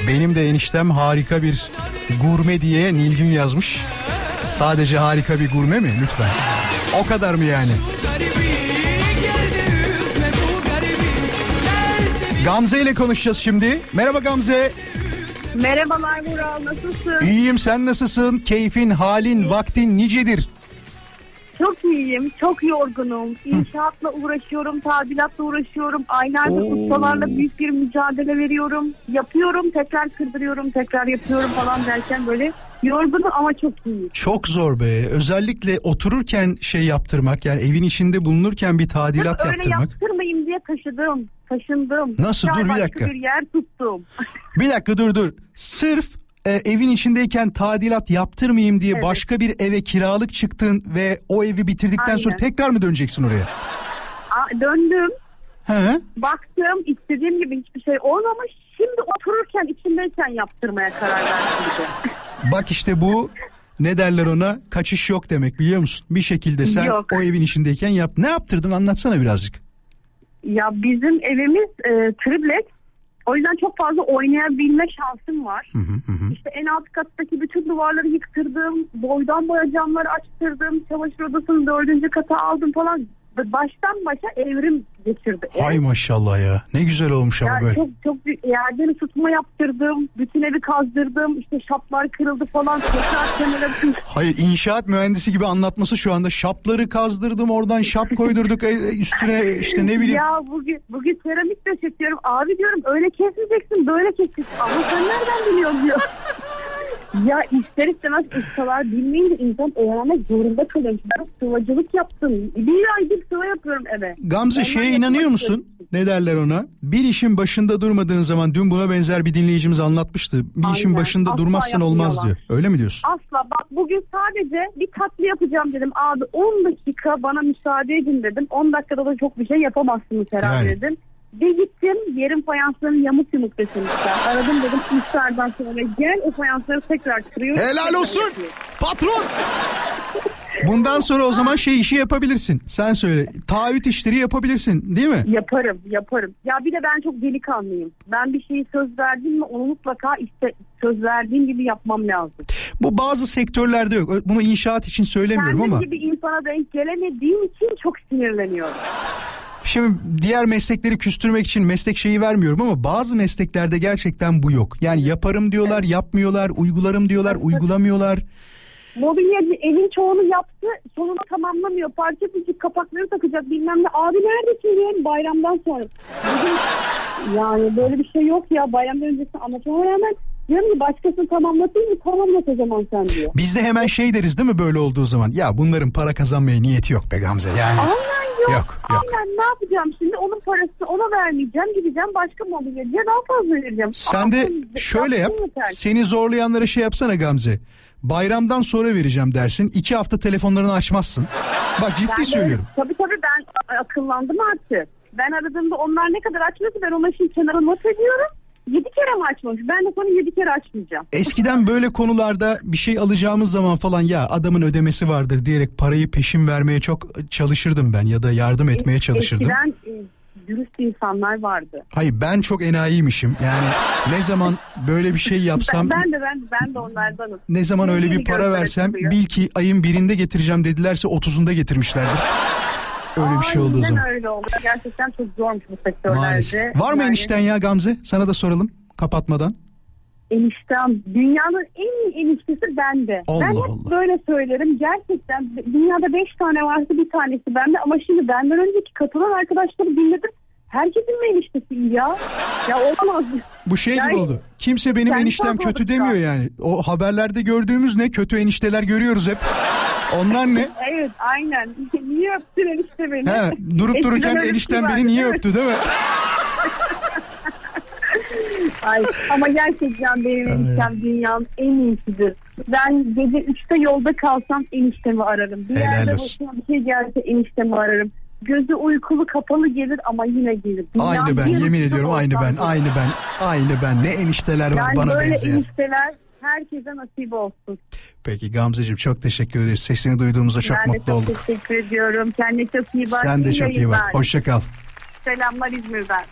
Speaker 2: Benim de eniştem harika bir gurme diye Nilgün yazmış. Sadece harika bir gurme mi lütfen? O kadar mı yani? Gamze ile konuşacağız şimdi. Merhaba Gamze.
Speaker 10: Merhabalar Vural nasılsın?
Speaker 2: İyiyim sen nasılsın? Keyfin, halin, vaktin nicedir?
Speaker 10: Çok iyiyim, çok yorgunum. İnşaatla uğraşıyorum, tadilatla uğraşıyorum. Aylardır
Speaker 2: Oo.
Speaker 10: ustalarla büyük bir mücadele veriyorum. Yapıyorum, tekrar kırdırıyorum, tekrar yapıyorum falan derken böyle yorgunum ama çok iyiyim.
Speaker 2: Çok zor be. Özellikle otururken şey yaptırmak yani evin içinde bulunurken bir tadilat
Speaker 10: Sırf öyle
Speaker 2: yaptırmak.
Speaker 10: yaptırmayayım diye taşıdım, taşındım.
Speaker 2: Nasıl? Dur bir dakika.
Speaker 10: bir yer tuttum.
Speaker 2: Bir dakika dur dur. Sırf e, evin içindeyken tadilat yaptırmayayım diye
Speaker 10: Evet.
Speaker 2: başka bir eve kiralık çıktın ve o evi bitirdikten sonra
Speaker 10: Aynen.
Speaker 2: tekrar mı döneceksin oraya?
Speaker 10: Aa, Döndüm,
Speaker 2: He?
Speaker 10: baktım, istediğim gibi hiçbir şey olmamış. Şimdi otururken, içindeyken yaptırmaya karar verdim.
Speaker 2: Bak işte bu ne derler ona kaçış yok demek biliyor musun? Bir şekilde sen
Speaker 10: Yok.
Speaker 2: o evin içindeyken yap. Ne yaptırdın anlatsana birazcık.
Speaker 10: Ya bizim evimiz e, triplex. O yüzden çok fazla oynayabilme şansım var. İşte en alt kattaki bütün duvarları yıktırdım. Boydan boya camları açtırdım. Çamaşır odasını dördüncü kata aldım falan. Baştan başa evrim geçirdi.
Speaker 2: Hay maşallah ya. Ne güzel olmuş ama
Speaker 10: Ya
Speaker 2: böyle.
Speaker 10: çok çok büyük yerden ısıtma yaptırdım. Bütün evi kazdırdım. İşte şaplar kırıldı falan.
Speaker 2: Hayır inşaat mühendisi gibi anlatması şu anda şapları kazdırdım oradan şap koydurduk e, üstüne işte ne bileyim.
Speaker 10: Ya bugün bugün seramik döşetiyorum. Abi diyorum öyle kesmeyeceksin böyle keseceksin. Ama sen nereden biliyorsun diyor. Ya ister istemez ustalar bilmeyince insan öğrenmek zorunda kalıyor. Ben sıvacılık yaptım. Bir aydır sıva yapıyorum eve.
Speaker 2: Gamze
Speaker 10: Ondan
Speaker 2: şeye inanıyor musun? Ne derler ona? Bir işin başında durmadığın zaman dün buna benzer bir dinleyicimiz anlatmıştı. Bir işin
Speaker 10: Aynen.
Speaker 2: başında
Speaker 10: Asla
Speaker 2: durmazsan olmaz diyor. Öyle mi diyorsun?
Speaker 10: Asla bak bugün sadece bir tatlı yapacağım dedim. Abi 10 dakika bana müsaade edin dedim. 10 dakikada da çok bir şey yapamazsınız herhalde
Speaker 2: Yani.
Speaker 10: dedim. Bir gittim yerin fayanslarını yamuk yumuk desinmişler. Aradım dedim iftardan sonra gel o fayansları tekrar kırıyoruz.
Speaker 2: Helal olsun.
Speaker 10: yapıyoruz.
Speaker 2: Patron! Bundan sonra o zaman şey işi yapabilirsin. Sen söyle. Taahhüt işleri yapabilirsin değil mi?
Speaker 10: Yaparım yaparım. Ya bir de ben çok delikanlıyım. Ben bir şeyi söz verdim mi onu mutlaka iste, söz verdiğim gibi yapmam lazım.
Speaker 2: Bu bazı sektörlerde yok. Bunu inşaat için söylemiyorum
Speaker 10: Kendim
Speaker 2: ama.
Speaker 10: gibi insana denk gelemediğim için çok sinirleniyorum.
Speaker 2: Şimdi diğer meslekleri küstürmek için meslek şeyi vermiyorum ama bazı mesleklerde gerçekten bu yok. Yani yaparım diyorlar, yapmıyorlar, uygularım diyorlar, uygulamıyorlar.
Speaker 10: Mobilyacı evin çoğunu yaptı sonunu tamamlamıyor. Parça küçük kapakları takacak bilmem ne. Abi neredesin diyorum bayramdan sonra. Yani böyle bir şey yok ya bayramdan öncesi anlatmama rağmen diyorum ki başkasını tamamlatayım mı tamamlat o zaman sen diyor.
Speaker 2: Biz de hemen şey deriz değil mi böyle olduğu zaman? Ya bunların para kazanmaya niyeti yok be Gamze yani.
Speaker 10: Aynen yok.
Speaker 2: Yok, yok.
Speaker 10: Aynen ne yapacağım şimdi onun parasını ona vermeyeceğim gideceğim başka mobilyacıya daha fazla vereceğim.
Speaker 2: Sen de
Speaker 10: Ama
Speaker 2: şöyle yap.
Speaker 10: yeter.
Speaker 2: Seni zorlayanlara şey yapsana Gamze. Bayramdan sonra vereceğim dersin. iki hafta telefonlarını açmazsın. Bak ciddi
Speaker 10: Ben de-
Speaker 2: söylüyorum.
Speaker 10: Tabii tabii ben akıllandım artık. Ben aradığımda onlar ne kadar açmıyorsa ben ona şimdi kenara not ediyorum. Yedi kere mi açmamış? Ben de sonra yedi kere açmayacağım.
Speaker 2: Eskiden böyle konularda bir şey alacağımız zaman falan ya adamın ödemesi vardır diyerek parayı peşin vermeye çok çalışırdım ben ya da yardım etmeye çalışırdım.
Speaker 10: Eskiden e, dürüst insanlar vardı.
Speaker 2: Hayır ben çok enayiymişim. Yani ne zaman böyle bir şey yapsam
Speaker 10: Ben, ben de ben, ben de onlardanım.
Speaker 2: ne zaman öyle bir para versem bil ki ayın birinde getireceğim dedilerse otuzunda getirmişlerdir. Öyle bir şey olduğu zaman.
Speaker 10: öyle oldu. Gerçekten çok zormuş bu sektörlerde.
Speaker 2: Maalesef. Var mı
Speaker 10: Yani
Speaker 2: enişten ya Gamze? Sana da soralım kapatmadan.
Speaker 10: Eniştem. Dünyanın en iyi eniştesi bende.
Speaker 2: Allah
Speaker 10: ben hep
Speaker 2: Allah.
Speaker 10: böyle söylerim. Gerçekten dünyada beş tane varsa bir tanesi bende. Ama şimdi benden önceki katılan arkadaşları dinledim. Herkesin mi eniştesi iyi ya? Ya olamaz.
Speaker 2: Bu şey
Speaker 10: Yani-
Speaker 2: gibi oldu. Kimse benim eniştem kötü demiyor
Speaker 10: ya.
Speaker 2: yani. O haberlerde gördüğümüz ne? Kötü enişteler görüyoruz hep. Onlar ne?
Speaker 10: Evet aynen. niye öptün enişte beni?
Speaker 2: He, durup
Speaker 10: Eskiden
Speaker 2: dururken
Speaker 10: şey
Speaker 2: beni
Speaker 10: vardı,
Speaker 2: niye öptü değil mi?
Speaker 10: Ay, ama gerçekten benim eniştem dünyanın en iyisidir. Ben gece 3'te yolda kalsam eniştemi ararım. Bir
Speaker 2: Helal
Speaker 10: yerde
Speaker 2: olsun.
Speaker 10: başıma bir şey gelse eniştemi ararım. Gözü uykulu kapalı gelir ama yine gelir. Dünyanın
Speaker 2: Aynı ben yemin ediyorum aynı ben aynı ben aynı ben ne enişteler var
Speaker 10: Yani
Speaker 2: bana
Speaker 10: böyle
Speaker 2: benzeyen.
Speaker 10: enişteler herkese nasip olsun.
Speaker 2: Peki Gamzeciğim çok teşekkür ederiz. Sesini duyduğumuza çok
Speaker 10: ben de
Speaker 2: mutlu
Speaker 10: çok
Speaker 2: olduk.
Speaker 10: teşekkür ediyorum. Kendine çok iyi bak.
Speaker 2: Sen de
Speaker 10: İyi
Speaker 2: çok iyi bak.
Speaker 10: yayınlar.
Speaker 2: Hoşça kal.
Speaker 10: Selamlar İzmir'den.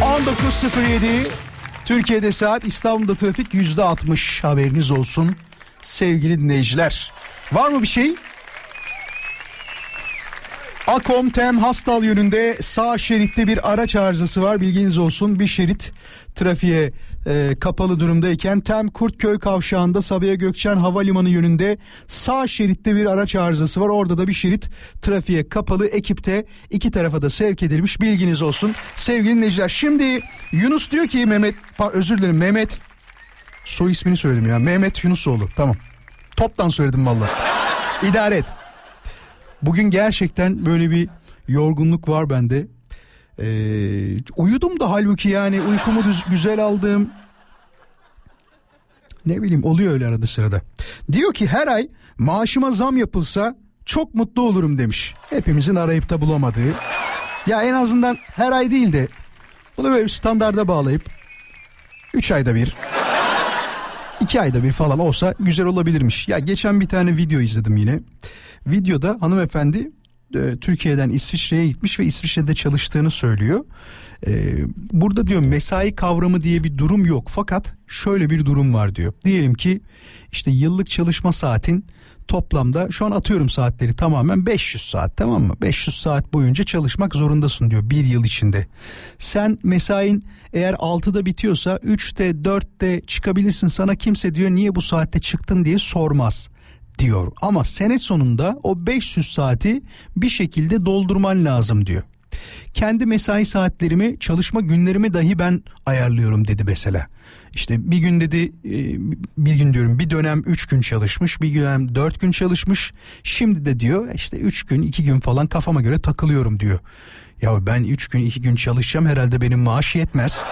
Speaker 2: 19.07 Türkiye'de saat İstanbul'da trafik %60 haberiniz olsun sevgili dinleyiciler. Var mı bir şey? Akom Tem Hastal yönünde sağ şeritte bir araç arızası var bilginiz olsun. Bir şerit trafiğe e, kapalı durumdayken Tem Kurtköy kavşağında Sabiha Gökçen Havalimanı yönünde sağ şeritte bir araç arızası var. Orada da bir şerit trafiğe kapalı ekipte iki tarafa da sevk edilmiş bilginiz olsun. Sevgili dinleyiciler şimdi Yunus diyor ki Mehmet özür dilerim Mehmet soy ismini söyledim ya Mehmet Yunusoğlu tamam toptan söyledim valla idare et. Bugün gerçekten böyle bir yorgunluk var bende. Ee, uyudum da halbuki yani uykumu düz, güzel aldım. Ne bileyim oluyor öyle arada sırada. Diyor ki her ay maaşıma zam yapılsa çok mutlu olurum demiş. Hepimizin arayıp da bulamadığı. Ya en azından her ay değil de bunu böyle standarda bağlayıp 3 ayda bir 2 ayda bir falan olsa güzel olabilirmiş. Ya geçen bir tane video izledim yine. Videoda hanımefendi e, Türkiye'den İsviçre'ye gitmiş ve İsviçre'de çalıştığını söylüyor. E, burada diyor mesai kavramı diye bir durum yok fakat şöyle bir durum var diyor. Diyelim ki işte yıllık çalışma saatin toplamda şu an atıyorum saatleri tamamen 500 saat tamam mı? 500 saat boyunca çalışmak zorundasın diyor bir yıl içinde. Sen mesain eğer 6'da bitiyorsa 3'te 4'te çıkabilirsin sana kimse diyor niye bu saatte çıktın diye sormaz diyor. Ama sene sonunda o 500 saati bir şekilde doldurman lazım diyor. Kendi mesai saatlerimi çalışma günlerimi dahi ben ayarlıyorum dedi mesela. İşte bir gün dedi e, bir gün diyorum bir dönem 3 gün çalışmış bir dönem 4 gün çalışmış. Şimdi de diyor işte 3 gün 2 gün falan kafama göre takılıyorum diyor. Ya ben 3 gün 2 gün çalışacağım herhalde benim maaş yetmez.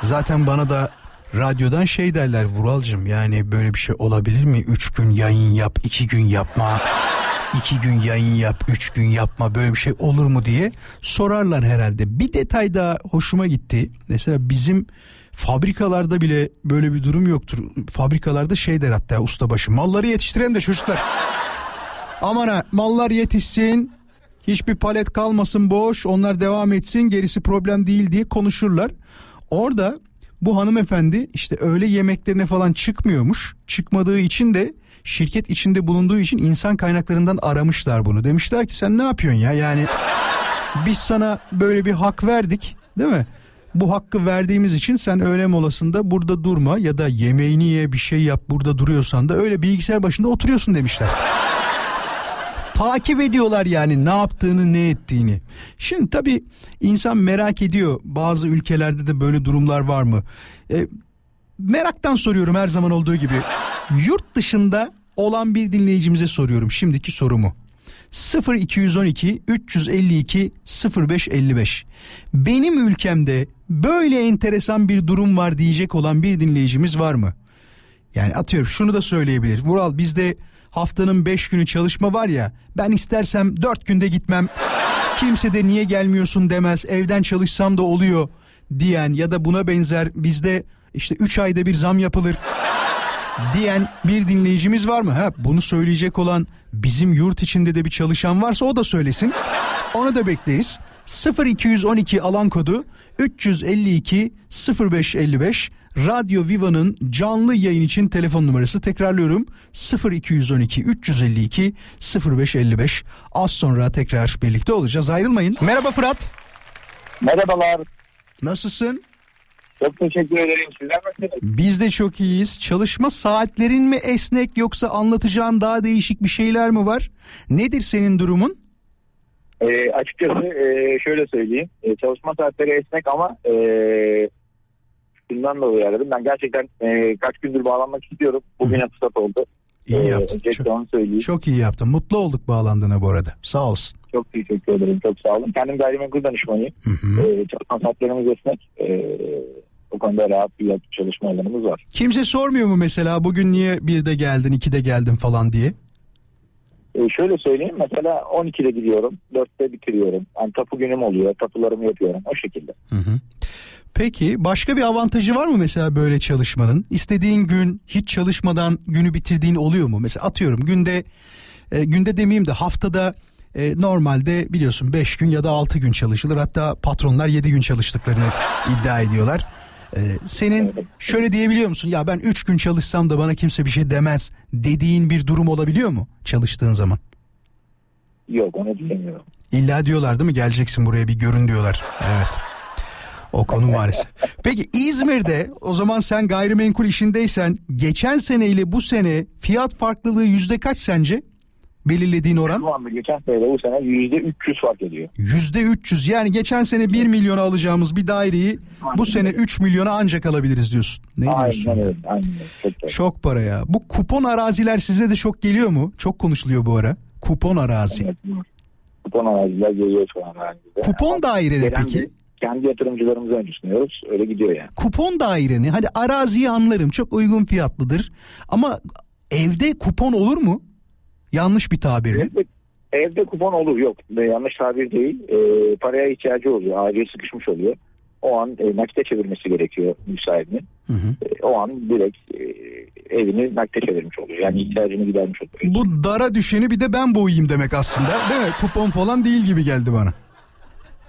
Speaker 2: Zaten bana da radyodan şey derler Vuralcım yani böyle bir şey olabilir mi? 3 gün yayın yap 2 gün yapma. 2 gün yayın yap 3 gün yapma böyle bir şey olur mu diye sorarlar herhalde. Bir detay daha hoşuma gitti. Mesela bizim fabrikalarda bile böyle bir durum yoktur. Fabrikalarda şey der hatta ustabaşı malları yetiştiren de çocuklar. Aman ha mallar yetişsin hiçbir palet kalmasın boş onlar devam etsin gerisi problem değil diye konuşurlar. Orada bu hanımefendi işte öğle yemeklerine falan çıkmıyormuş. Çıkmadığı için de şirket içinde bulunduğu için insan kaynaklarından aramışlar bunu. Demişler ki sen ne yapıyorsun ya yani biz sana böyle bir hak verdik değil mi? Bu hakkı verdiğimiz için sen öğle molasında burada durma ya da yemeğini ye bir şey yap burada duruyorsan da öyle bilgisayar başında oturuyorsun demişler takip ediyorlar yani ne yaptığını ne ettiğini. Şimdi tabii insan merak ediyor bazı ülkelerde de böyle durumlar var mı? E, meraktan soruyorum her zaman olduğu gibi. Yurt dışında olan bir dinleyicimize soruyorum şimdiki sorumu. 0212 352 0555 Benim ülkemde böyle enteresan bir durum var diyecek olan bir dinleyicimiz var mı? Yani atıyorum şunu da söyleyebilir. Vural bizde haftanın 5 günü çalışma var ya ben istersem 4 günde gitmem. Kimse de niye gelmiyorsun demez. Evden çalışsam da oluyor diyen ya da buna benzer bizde işte 3 ayda bir zam yapılır diyen bir dinleyicimiz var mı? Ha bunu söyleyecek olan bizim yurt içinde de bir çalışan varsa o da söylesin. Onu da bekleriz. 0212 alan kodu 352 0555 Radyo Viva'nın canlı yayın için telefon numarası tekrarlıyorum 0212 352 0555 az sonra tekrar birlikte olacağız ayrılmayın. Merhaba Fırat.
Speaker 8: Merhabalar.
Speaker 2: Nasılsın?
Speaker 8: Çok teşekkür ederim. Sizler nasılsınız?
Speaker 2: Biz de çok iyiyiz. Çalışma saatlerin mi esnek yoksa anlatacağın daha değişik bir şeyler mi var? Nedir senin durumun?
Speaker 11: E, açıkçası e, şöyle söyleyeyim. E, çalışma saatleri esnek ama e, şundan dolayı aradım. Ben gerçekten e, kaç gündür bağlanmak istiyorum. Bugüne fırsat oldu.
Speaker 2: İyi
Speaker 11: E,
Speaker 2: yaptın.
Speaker 11: öncelikle
Speaker 2: Çok,
Speaker 11: onu söyleyeyim.
Speaker 2: çok iyi yaptın. Mutlu olduk bağlandığına bu arada. Sağ olsun.
Speaker 11: Çok teşekkür ederim. Çok sağ olun. Kendim gayrimenkul danışmanıyım. E, çalışma saatlerimiz esnek. E, o konuda rahat bir çalışma alanımız var.
Speaker 2: Kimse sormuyor mu mesela bugün niye bir de geldin, iki de geldin falan diye?
Speaker 11: E, şöyle söyleyeyim. Mesela 12'de gidiyorum. 4'te bitiriyorum. Yani tapu günüm oluyor. Tapularımı yapıyorum. O şekilde.
Speaker 2: Peki başka bir avantajı var mı mesela böyle çalışmanın? İstediğin gün hiç çalışmadan günü bitirdiğin oluyor mu? Mesela atıyorum günde e, günde demeyeyim de haftada e, normalde biliyorsun 5 gün ya da 6 gün çalışılır. Hatta patronlar 7 gün çalıştıklarını iddia ediyorlar. E, senin şöyle diyebiliyor musun? Ya ben 3 gün çalışsam da bana kimse bir şey demez dediğin bir durum olabiliyor mu çalıştığın zaman?
Speaker 11: Yok onu diyemiyorum.
Speaker 2: İlla diyorlar değil mi? Geleceksin buraya bir görün diyorlar. Evet. O konu maalesef. Peki İzmir'de o zaman sen gayrimenkul işindeysen geçen seneyle bu sene fiyat farklılığı yüzde kaç sence? Belirlediğin oran?
Speaker 11: Şu anda geçen sene bu sene %300 fark ediyor.
Speaker 2: Yüzde 300 yani geçen sene 1 milyona alacağımız bir daireyi bu sene 3 milyona ancak alabiliriz diyorsun. Ne diyorsun?
Speaker 11: Aynen
Speaker 2: ya?
Speaker 11: öyle. Aynen. Çok.
Speaker 2: Çok para ya. Bu kupon araziler size de çok geliyor mu? Çok konuşuluyor bu ara. Kupon arazi.
Speaker 11: Kupon araziler geliyor şu an.
Speaker 2: Kupon daireleri
Speaker 11: Gelen
Speaker 2: peki?
Speaker 11: Kendi yatırımcılarımızı önce sunuyoruz. Öyle gidiyor yani.
Speaker 2: kupon daireni hadi araziyi anlarım çok uygun fiyatlıdır ama evde kupon olur mu? Yanlış bir tabir mi?
Speaker 11: Evde, evde kupon olur yok. Yanlış tabir değil. Ee, paraya ihtiyacı oluyor. Acil sıkışmış oluyor. O an e, nakite çevirmesi gerekiyor müsaadinin. E, o an direkt e, evini nakite çevirmiş oluyor. Yani ihtiyacını gidermiş oluyor.
Speaker 2: Bu dara düşeni bir de ben boyayayım demek aslında değil mi? Kupon falan değil gibi geldi bana.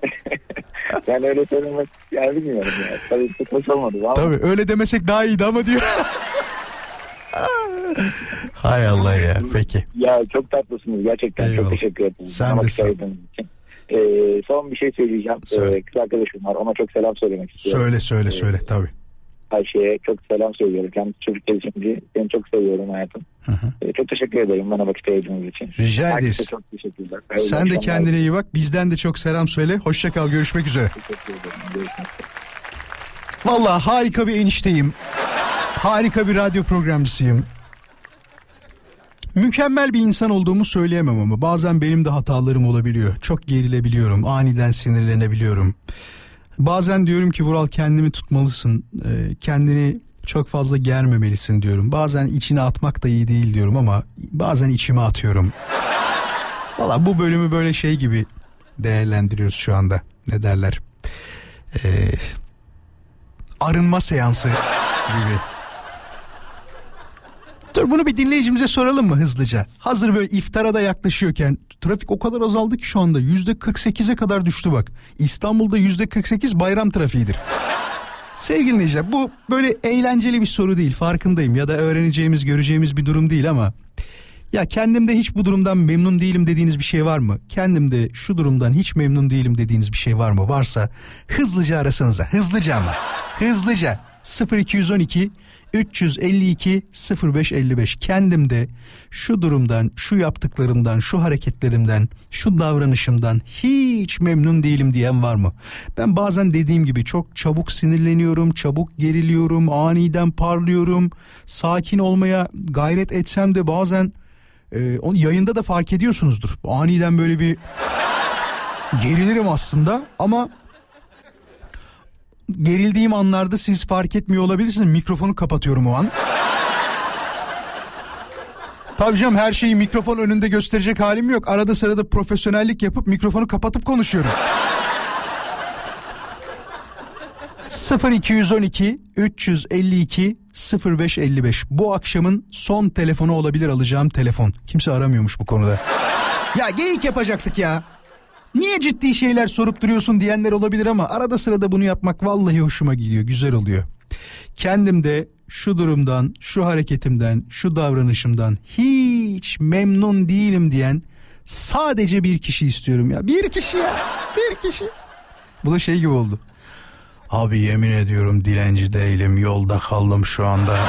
Speaker 11: Yani öyle söylemek yani bilmiyorum ya. Tabii sıkmış olmadı ama
Speaker 2: Tabii öyle demesek daha iyiydi ama diyor. Hay Allah ya peki.
Speaker 11: ya çok tatlısınız gerçekten
Speaker 2: Eyvallah.
Speaker 11: çok teşekkür ederim.
Speaker 2: Sen de sağ.
Speaker 11: Ee, son bir şey söyleyeceğim.
Speaker 2: Söyle.
Speaker 11: Ee, kız arkadaşım var ona çok selam söylemek istiyorum.
Speaker 2: Söyle söyle
Speaker 11: Ee,
Speaker 2: söyle tabii.
Speaker 11: Ayşe'ye çok selam söylüyorum. Kendisi çocuk gelişimci. Seni çok seviyorum hayatım. Ee, çok teşekkür ederim bana vakit ayırdığınız için.
Speaker 2: Rica
Speaker 11: Herkese
Speaker 2: ederiz.
Speaker 11: çok teşekkürler.
Speaker 2: Sen
Speaker 11: Hayırlı
Speaker 2: de
Speaker 11: akşamlar.
Speaker 2: kendine iyi bak. Bizden de çok selam söyle. Hoşça kal. Görüşmek üzere.
Speaker 11: Teşekkür ederim. Görüşmek üzere.
Speaker 2: Vallahi harika bir enişteyim. Harika bir radyo programcısıyım. Mükemmel bir insan olduğumu söyleyemem ama bazen benim de hatalarım olabiliyor. Çok gerilebiliyorum, aniden sinirlenebiliyorum. Bazen diyorum ki Vural kendimi tutmalısın, e, kendini çok fazla germemelisin diyorum. Bazen içine atmak da iyi değil diyorum ama bazen içime atıyorum. Valla bu bölümü böyle şey gibi değerlendiriyoruz şu anda. Ne derler? Ee, arınma seansı gibi. Dur bunu bir dinleyicimize soralım mı hızlıca? Hazır böyle iftara da yaklaşıyorken trafik o kadar azaldı ki şu anda yüzde 48'e kadar düştü bak. İstanbul'da yüzde 48 bayram trafiğidir. Sevgili dinleyiciler bu böyle eğlenceli bir soru değil farkındayım ya da öğreneceğimiz göreceğimiz bir durum değil ama ya kendimde hiç bu durumdan memnun değilim dediğiniz bir şey var mı? Kendimde şu durumdan hiç memnun değilim dediğiniz bir şey var mı? Varsa hızlıca arasanıza. Hızlıca ama. Hızlıca. 0212 352 0555 kendimde şu durumdan, şu yaptıklarımdan, şu hareketlerimden, şu davranışımdan hiç memnun değilim diyen var mı? Ben bazen dediğim gibi çok çabuk sinirleniyorum, çabuk geriliyorum, aniden parlıyorum. Sakin olmaya gayret etsem de bazen e, onu yayında da fark ediyorsunuzdur. Aniden böyle bir gerilirim aslında ama gerildiğim anlarda siz fark etmiyor olabilirsiniz. Mikrofonu kapatıyorum o an. Tabii canım her şeyi mikrofon önünde gösterecek halim yok. Arada sırada profesyonellik yapıp mikrofonu kapatıp konuşuyorum. 0212 352 0555 bu akşamın son telefonu olabilir alacağım telefon. Kimse aramıyormuş bu konuda. Ya geyik yapacaktık ya. Niye ciddi şeyler sorup duruyorsun diyenler olabilir ama arada sırada bunu yapmak vallahi hoşuma gidiyor, güzel oluyor. Kendimde şu durumdan, şu hareketimden, şu davranışımdan hiç memnun değilim diyen sadece bir kişi istiyorum ya. Bir kişi ya, bir kişi. Bu da şey gibi oldu. Abi yemin ediyorum dilenci değilim yolda kaldım şu anda.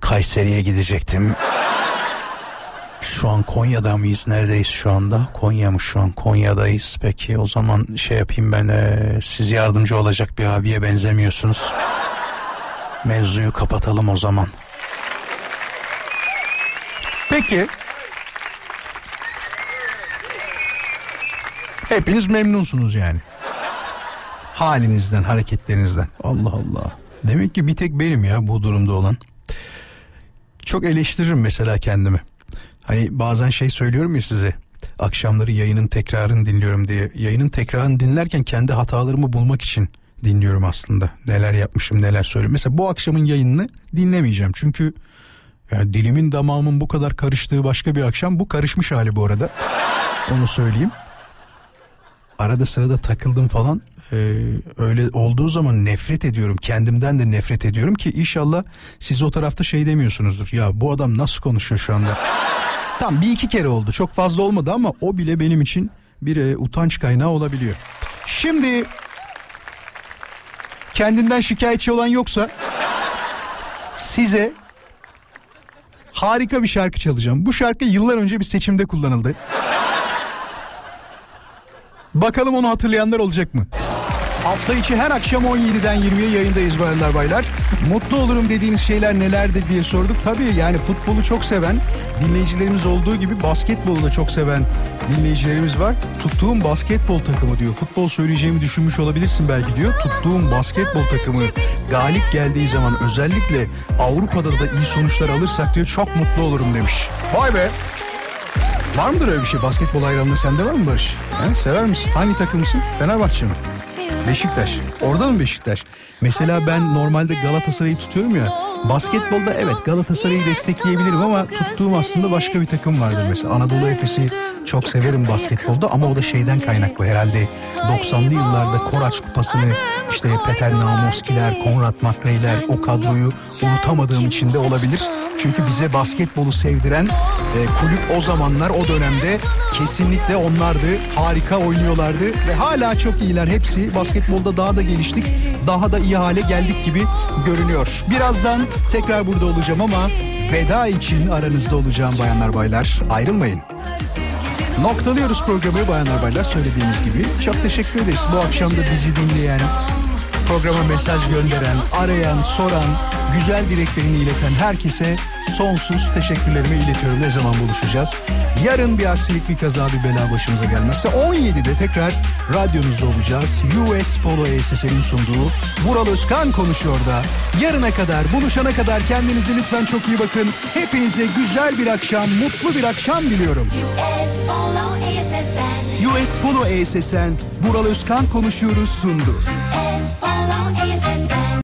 Speaker 2: Kayseri'ye gidecektim. Şu an Konya'da mıyız? Neredeyiz şu anda? Konya mı şu an? Konya'dayız. Peki o zaman şey yapayım ben e, siz yardımcı olacak bir abiye benzemiyorsunuz. Mevzuyu kapatalım o zaman. Peki. Hepiniz memnunsunuz yani. Halinizden, hareketlerinizden. Allah Allah. Demek ki bir tek benim ya bu durumda olan. Çok eleştiririm mesela kendimi. Hani bazen şey söylüyorum ya size. Akşamları yayının tekrarını dinliyorum diye. Yayının tekrarını dinlerken kendi hatalarımı bulmak için dinliyorum aslında. Neler yapmışım, neler söylüyorum. Mesela bu akşamın yayınını dinlemeyeceğim. Çünkü yani dilimin damağımın bu kadar karıştığı başka bir akşam. Bu karışmış hali bu arada. Onu söyleyeyim. Arada sırada takıldım falan. Ee, öyle olduğu zaman nefret ediyorum. Kendimden de nefret ediyorum ki inşallah siz o tarafta şey demiyorsunuzdur. Ya bu adam nasıl konuşuyor şu anda? Tam bir iki kere oldu. Çok fazla olmadı ama o bile benim için bir e, utanç kaynağı olabiliyor. Şimdi kendinden şikayetçi olan yoksa size harika bir şarkı çalacağım. Bu şarkı yıllar önce bir seçimde kullanıldı. Bakalım onu hatırlayanlar olacak mı? Hafta içi her akşam 17'den 20'ye yayındayız bayanlar baylar. Mutlu olurum dediğiniz şeyler nelerdir diye sorduk. Tabii yani futbolu çok seven dinleyicilerimiz olduğu gibi basketbolu da çok seven dinleyicilerimiz var. Tuttuğum basketbol takımı diyor. Futbol söyleyeceğimi düşünmüş olabilirsin belki diyor. Tuttuğum basketbol takımı galip geldiği zaman özellikle Avrupa'da da iyi sonuçlar alırsak diyor çok mutlu olurum demiş. Vay be. Var mıdır öyle bir şey? Basketbol hayranlığı sende var mı Barış? He? Sever misin? Hangi takımsın? Fenerbahçe mi? Beşiktaş. Orada mı Beşiktaş? Mesela ben normalde Galatasaray'ı tutuyorum ya. Basketbolda evet Galatasaray'ı destekleyebilirim ama tuttuğum aslında başka bir takım vardır mesela. Anadolu Efes'i çok severim basketbolda ama o da şeyden kaynaklı herhalde 90'lı yıllarda Koraç Kupası'nı işte Peter Namoskiler, Konrad McRae'ler o kadroyu unutamadığım için de olabilir. Çünkü bize basketbolu sevdiren e, kulüp o zamanlar o dönemde kesinlikle onlardı. Harika oynuyorlardı ve hala çok iyiler hepsi. Basketbolda daha da geliştik. Daha da iyi hale geldik gibi görünüyor. Birazdan tekrar burada olacağım ama veda için aranızda olacağım bayanlar baylar. Ayrılmayın. Noktalıyoruz programı bayanlar baylar söylediğimiz gibi. Çok teşekkür ederiz bu akşam da bizi dinleyen, programa mesaj gönderen, arayan, soran, güzel dileklerini ileten herkese sonsuz teşekkürlerimi iletiyorum. Ne zaman buluşacağız? Yarın bir aksilik, bir kaza, bir bela başımıza gelmezse 17'de tekrar radyonuzda olacağız. US Polo ESS'nin sunduğu Vural Özkan konuşuyor da. Yarına kadar, buluşana kadar kendinize lütfen çok iyi bakın. Hepinize güzel bir akşam, mutlu bir akşam diliyorum.
Speaker 1: Polo ESSN.
Speaker 2: US Polo ESSN, Vural Özkan konuşuyoruz sundu.
Speaker 1: Polo ESSN.